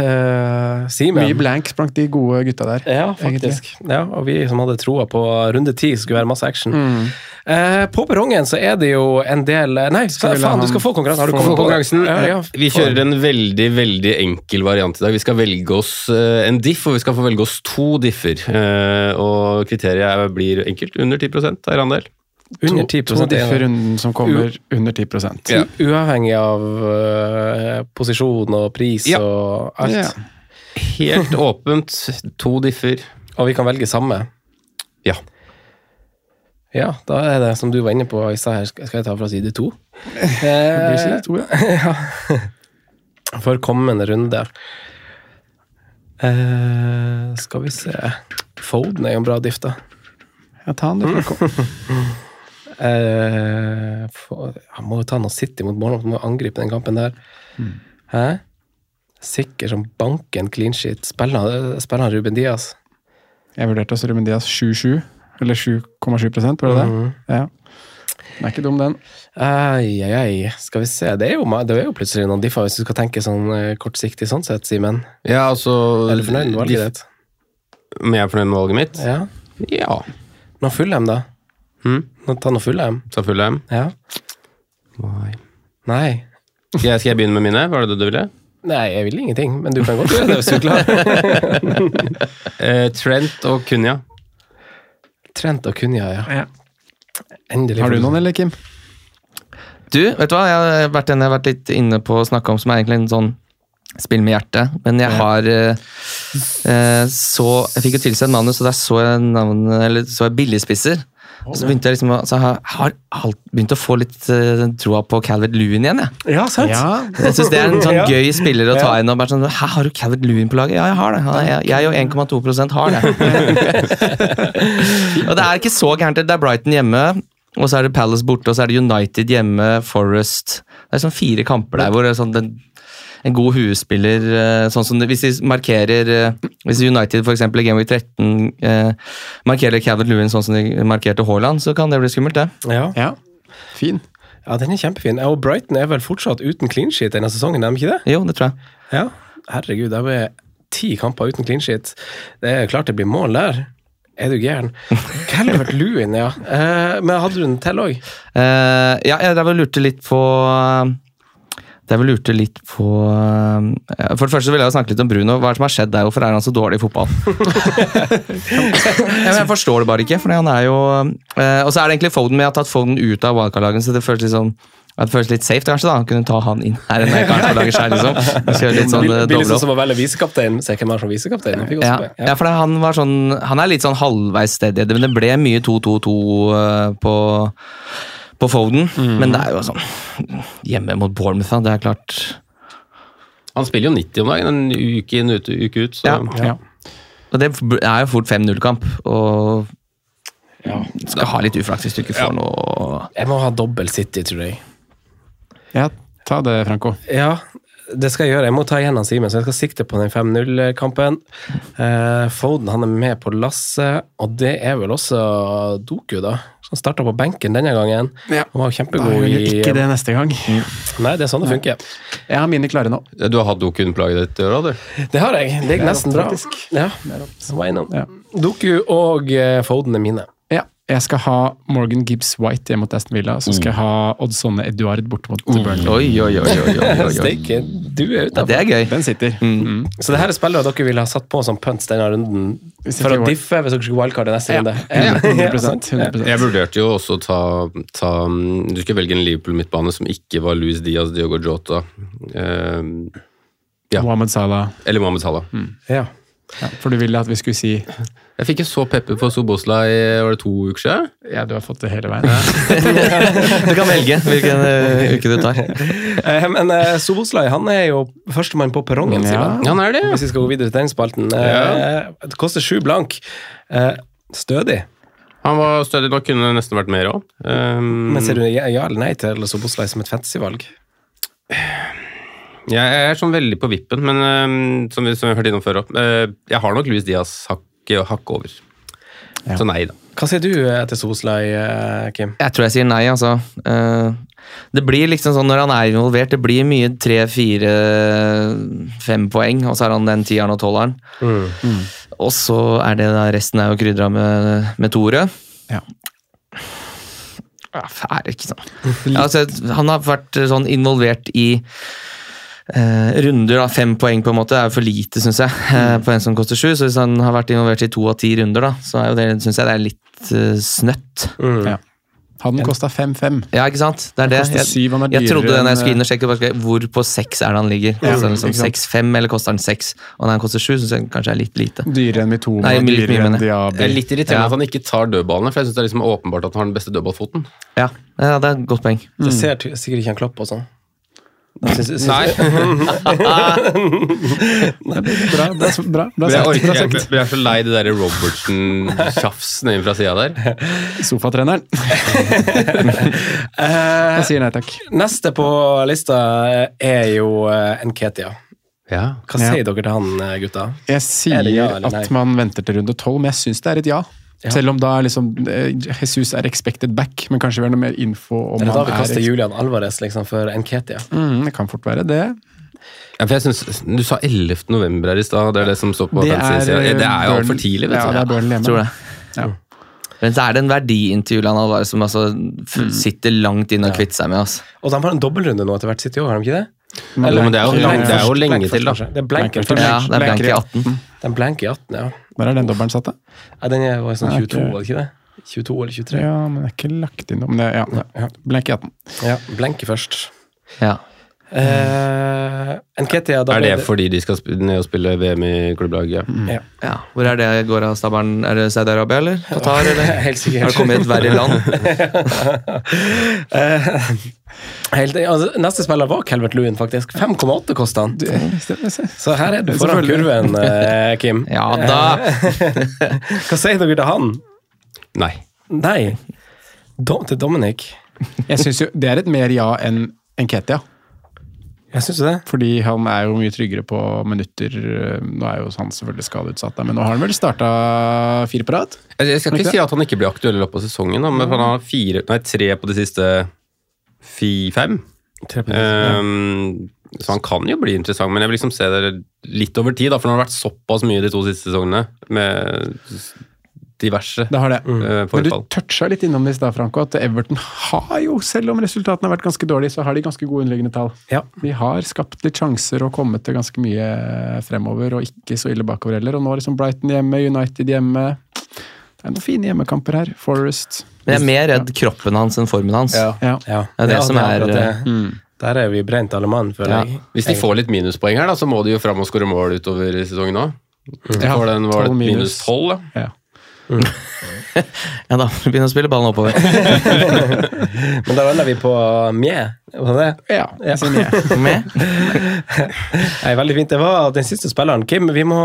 Eh, Simen. Mye blanks blant de gode gutta der. Ja, faktisk. Ja, og vi som hadde troa på runde ti skulle være masse action. Mm. Eh, på perrongen så er det jo en del Nei, Skal vi faen, han du skal få konkurransen. Har du kommet på Konkurransen. Ja, ja. Vi kjører en veldig veldig enkel variant i dag. Vi skal velge oss eh, en diff, og vi skal få velge oss to differ. Eh, Og kriteriet blir enkelt. Under 10% eierandel. Under To, 10 to differ runden som kommer under 10 Ja. Uavhengig av uh, posisjon og pris Ja. og alt. Ja. Helt åpent. To differ. Og vi kan velge samme. Ja. Ja, da er det som du var inne på i stad her, skal jeg ta fra side to? Det blir side to, ja. For kommende runde. Eh, skal vi se Foden er jo en bra diff, da. Ja, ta han, du. Eh, for, han må jo ta noe City mot Bournemouth, må angripe den kampen der. Mm. Hæ? Sikker som banken clean shit. Spiller spiller han Ruben Diaz? Jeg vurderte også Ruben Diaz 7-7, eller 7,7 var det det? Mm. Ja. Den er ikke dum, den. Ai, ai, ai. Skal vi se. Det er jo, det er jo plutselig noen differ hvis du skal tenke sånn eh, kortsiktig sånn sett, Simen. Ja, altså Er du fornøyd med valget ditt? Om jeg er fornøyd med valget mitt? Ja. Ja. Nå Fulham, da? Hm? Nå Ta noe Fulham. Så Fulham? Ja. Nei. Nei. Skal jeg, skal jeg begynne med mine? Var det det du ville? Nei, jeg vil ingenting, men du kan godt gjøre det hvis du er klar. Eh, Trent og Kunja. Trent og Kunja, ja. Endelig. Har du noen, eller, Kim? Du, vet du hva? Jeg har vært jeg har vært litt inne på å snakke om, som er egentlig en sånn spill med hjertet. Men jeg har eh, eh, så Jeg fikk jo tilsendt manus, og der så jeg navnet, eller så jeg billigspisser. Og så begynte jeg liksom å- så har, har alt, begynt å få litt uh, troa på Calvert Lewin igjen, jeg. Ja, sant? Jeg synes Det er en sånn Ja. gøy spiller å ta inn. og bare sånn, Hæ, Har du Calvert Lewin på laget? Ja, jeg har det. Ja, jeg, jeg og 1,2% har det. og det er ikke så gærent. Det er Brighton hjemme, og så er det Palace borte, og så er det United hjemme, Forest Det er sånn fire kamper der hvor det er sånn den, en god huespiller eh, sånn som Hvis de markerer eh, Hvis United for eksempel i Game Week 13 eh, markerer Cavett Lewin sånn som de markerte Haaland, så kan det bli skummelt, det. Ja. Ja. Fin. ja, den er kjempefin. Og Brighton er vel fortsatt uten clean sheet denne sesongen, er de ikke det? Jo, det tror jeg. Ja. Herregud, det er ti kamper uten clean sheet. Det er klart det blir mål der. Er du gæren? Calvert Lewin, ja. Eh, men hadde du den til òg? Eh, ja, jeg lurte litt på jeg lurte litt på eh, For det første vil jeg snakke litt om Bruno. Hva er det som har skjedd der? Hvorfor er han så dårlig i fotball? ja, jeg forstår det bare ikke. For han er jo eh, Og så er det egentlig Foden, Vi har tatt Foden ut av wildcard-lagen, så det føles litt sånn det føles litt safe kanskje da, kunne ta han inn her enn jeg kanskje lager seg, liksom. Kjøre litt sånn eh, Blir liksom som å velge visekaptein. Se hvem er som visekaptein. Ja, ja, for han var sånn Han er litt sånn halvveis steady, men det ble mye 2-2-2 eh, på, på Foden. Men det er jo sånn Hjemme mot Bournemouth, da, det er klart Han spiller jo 90 om dagen, en uke inn, ute, uke ut. Så. Ja. Ja. Og det er jo fort 5-0-kamp, og skal ha litt uflaks hvis du ikke får noe Jeg må ha dobbel City, tror jeg. ja, ta det, Franco. Ja, det skal jeg gjøre. Jeg må ta igjen han Simen, så jeg skal sikte på den 5-0-kampen. Eh, Foden han er med på lasset, og det er vel også Doku, da. Som starta på benken denne gangen. Ja. Han var Da kjempegod gjør i ikke det neste gang. Nei, det er sånn det funker. Jeg har mine klare nå. Du har hatt Dokun ditt i år, du? Det har jeg. Det gikk nesten bra. Ja. Doku og eh, Foden er mine. Jeg skal ha Morgan Gibbs White hjemme mot Aston Villa. Så skal jeg ha Oddsonne Eduard borte mot Burnley. Oi, oi, oi. oi, oi, oi. Du er ute. Ja, det er gøy. Den sitter. Mm. Så det her er spillere dere ville ha satt på som punts denne runden for å diffe hvis dere skulle wildcarde neste Ja. runde? Ja, 100%, 100%. Jeg vurderte jo også å ta, ta Du skulle velge en Liverpool-midtbane som ikke var Luis Diaz, Diogo Jota Uh, Ja. Mohammed Salah. eller Mohammed Salah. Ja. Ja, for du ville at vi skulle si Jeg fikk jo så pepper for Sobosla i var det to uker siden. Ja, du har fått det hele veien. Du kan velge hvilken uh, uke du tar. Eh, Men uh, Soboslai han er jo førstemann på perrongen, Ja. Simen. Han er det. Hvis vi skal gå videre til den spalten. Eh, Det koster sju blank. Eh, Stødig. Han var stødig nok, kunne nesten vært mer òg. Men ser du ja ja eller nei til Soboslai som et fantasyvalg? Jeg er sånn veldig på vippen, men uh, som vi, som vi har hørt innom før òg. jeg har nok Louis Diaz hakket hakk over. Ja. Så nei, da. Hva sier du eh, til Soboslai, eh, Kim? Jeg tror jeg sier nei, altså. Eh, Det blir liksom sånn når han er involvert, det blir mye tre, fire, fem poeng, og så er han den tieren og tolveren. Og så er det da resten er jo krydra med, med Tore. Ja. Er det ikke sånn. Altså, han har vært sånn involvert i eh, runder, da. Fem poeng på en måte er jo for lite, syns jeg, mm. på en som koster sju. Så hvis han har vært involvert i to av ti runder, da, så er jo det, synes jeg det er litt uh, snøtt. Ja. Han kosta 5-5. Ja, ikke sant? Det er det. Jeg, syv, er jeg trodde det når jeg skulle inn og sjekke bare, hvor på seks er det han ligger. Ja, altså liksom ikke sant. 6-5, eller koster han 6? Og når han koster 7, syns jeg kanskje er litt lite. Dyrere enn Mitoma, Nei, dyrere, dyrere enn men- Jeg er litt irriterende Ja. at han ikke tar dødballene, for jeg synes det er liksom åpenbart at han har den beste dødballfoten. Ja, ja det er et godt poeng. Det ser sikkert ikke han Klopp og sånn. Nei. Nei, Bra, det er så bra, bra men jeg, orker, jeg, sagt. jeg er så lei det der Robertsen-tjafsen fra sida der. Sofatreneren. Eh, Jeg sier nei takk. Neste på lista er jo eh, Nketia. Ja. Hva Ja. sier dere til han, eh, gutta? Jeg Er sier ja at man venter til runde tolv, men jeg syns det er et ja. Ja. Selv om da liksom eh, Jesus er expected back, men kanskje vi har noe mer info om Er da vi kaster Julian Alvarez liksom, for Nketia? Mm, det kan fort være det. Ja, for jeg synes, Du sa 11. november her i stad. Det er det som står på Det er. Det er jo Burn- altfor tidlig. vet Ja, det er Burnley hjemme. Tror det. Ja. Men så er det en verdi inntil Julian Alvarez som altså f- sitter langt inn og kvitter seg med oss. Og de har en dobbeltrunde nå etter hvert sitter jo, har de ikke det? Eller, men det er jo, det er jo lenge til, da. Det er Blank. Ja, det er blank i 18. Den blank i 18, ja. Når er den dobbelen satt, da? ja den er var sånn 22, var det ikke det? 22 eller 23? Ja, men det er ikke lagt inn noe. Men det, ja, Ja. blank i 18. Ja, blenke først. Ja. Eh, Nketia, da Er det fordi de skal sp- ned og spille VM i klubblaget? Ja. ja. Hvor er det går av stabelen? Er det Saudi-Arabia, eller? Qatar, eller? Helt sikkert. Har det kommet et verre land? uh, helt, altså, neste spiller var Calvert Lewin, faktisk. 5,8 kosta han. Så her er du foran kurven, uh, Kim. Ja da! Hva sier dere til han? Nei. Nei. Dom, til Dominic? Jeg synes jo det er et mer ja enn enn Ketia. Jeg synes det. Fordi han er jo mye tryggere på minutter. Nå er jo han selvfølgelig skadeutsatt, men nå har han vel starta fire på rad? Jeg, skal ikke si at han ikke blir aktuell i løpet av sesongen, da, men han har fire, nei, tre på de siste fi, fem. Tre på det. Ehm, så han kan jo bli interessant, men jeg vil liksom se det litt over tid. Da, for han har vært såpass mye de to siste sesongene med diverse Det har det. eh, Men du toucha litt innom det i stad, Franco, at Everton har jo, selv om resultatene har vært ganske dårlige, så har de ganske gode underliggende tall. Ja. De har skapt litt sjanser og kommet til ganske mye fremover, og ikke så ille bakover heller. Og nå er liksom Brighton hjemme, United hjemme. Det er noen fine hjemmekamper her. Forest. Men jeg er mer redd kroppen hans enn formen hans. Ja. Ja. ja. Det er det som er, det. Mm. Der er vi brent alle mann, føler Ja. jeg. Hvis de får litt minuspoeng her, da, så må de jo fram og skåre mål utover sesongen òg. Ja, Var det en- var det minus. tolv, da? Ja. Ja da, begynner å spille ballen oppover. Men da lander vi på mjæ, Var det? Ja, jeg sier mjæ. Nei, veldig fint. Det var den siste spilleren. Kim, vi må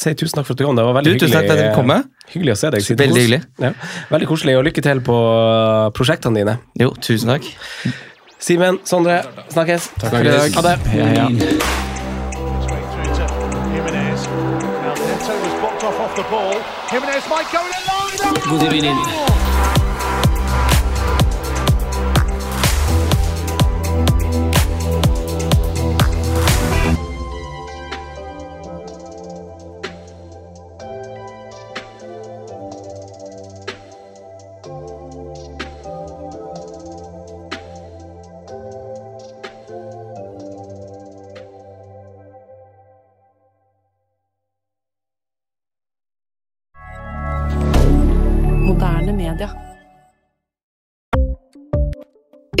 si tusen takk for at du kom. Det var veldig Du, tusen takk for at dere kom. Hyggelig å se deg. Veldig hyggelig. Ja. Veldig koselig, og lykke til på prosjektene dine. Jo, tusen takk. Simen, Sondre, snakkes. Takk for i dag. Ha det. Hei, heia. Jimenez might go in a line. God evening.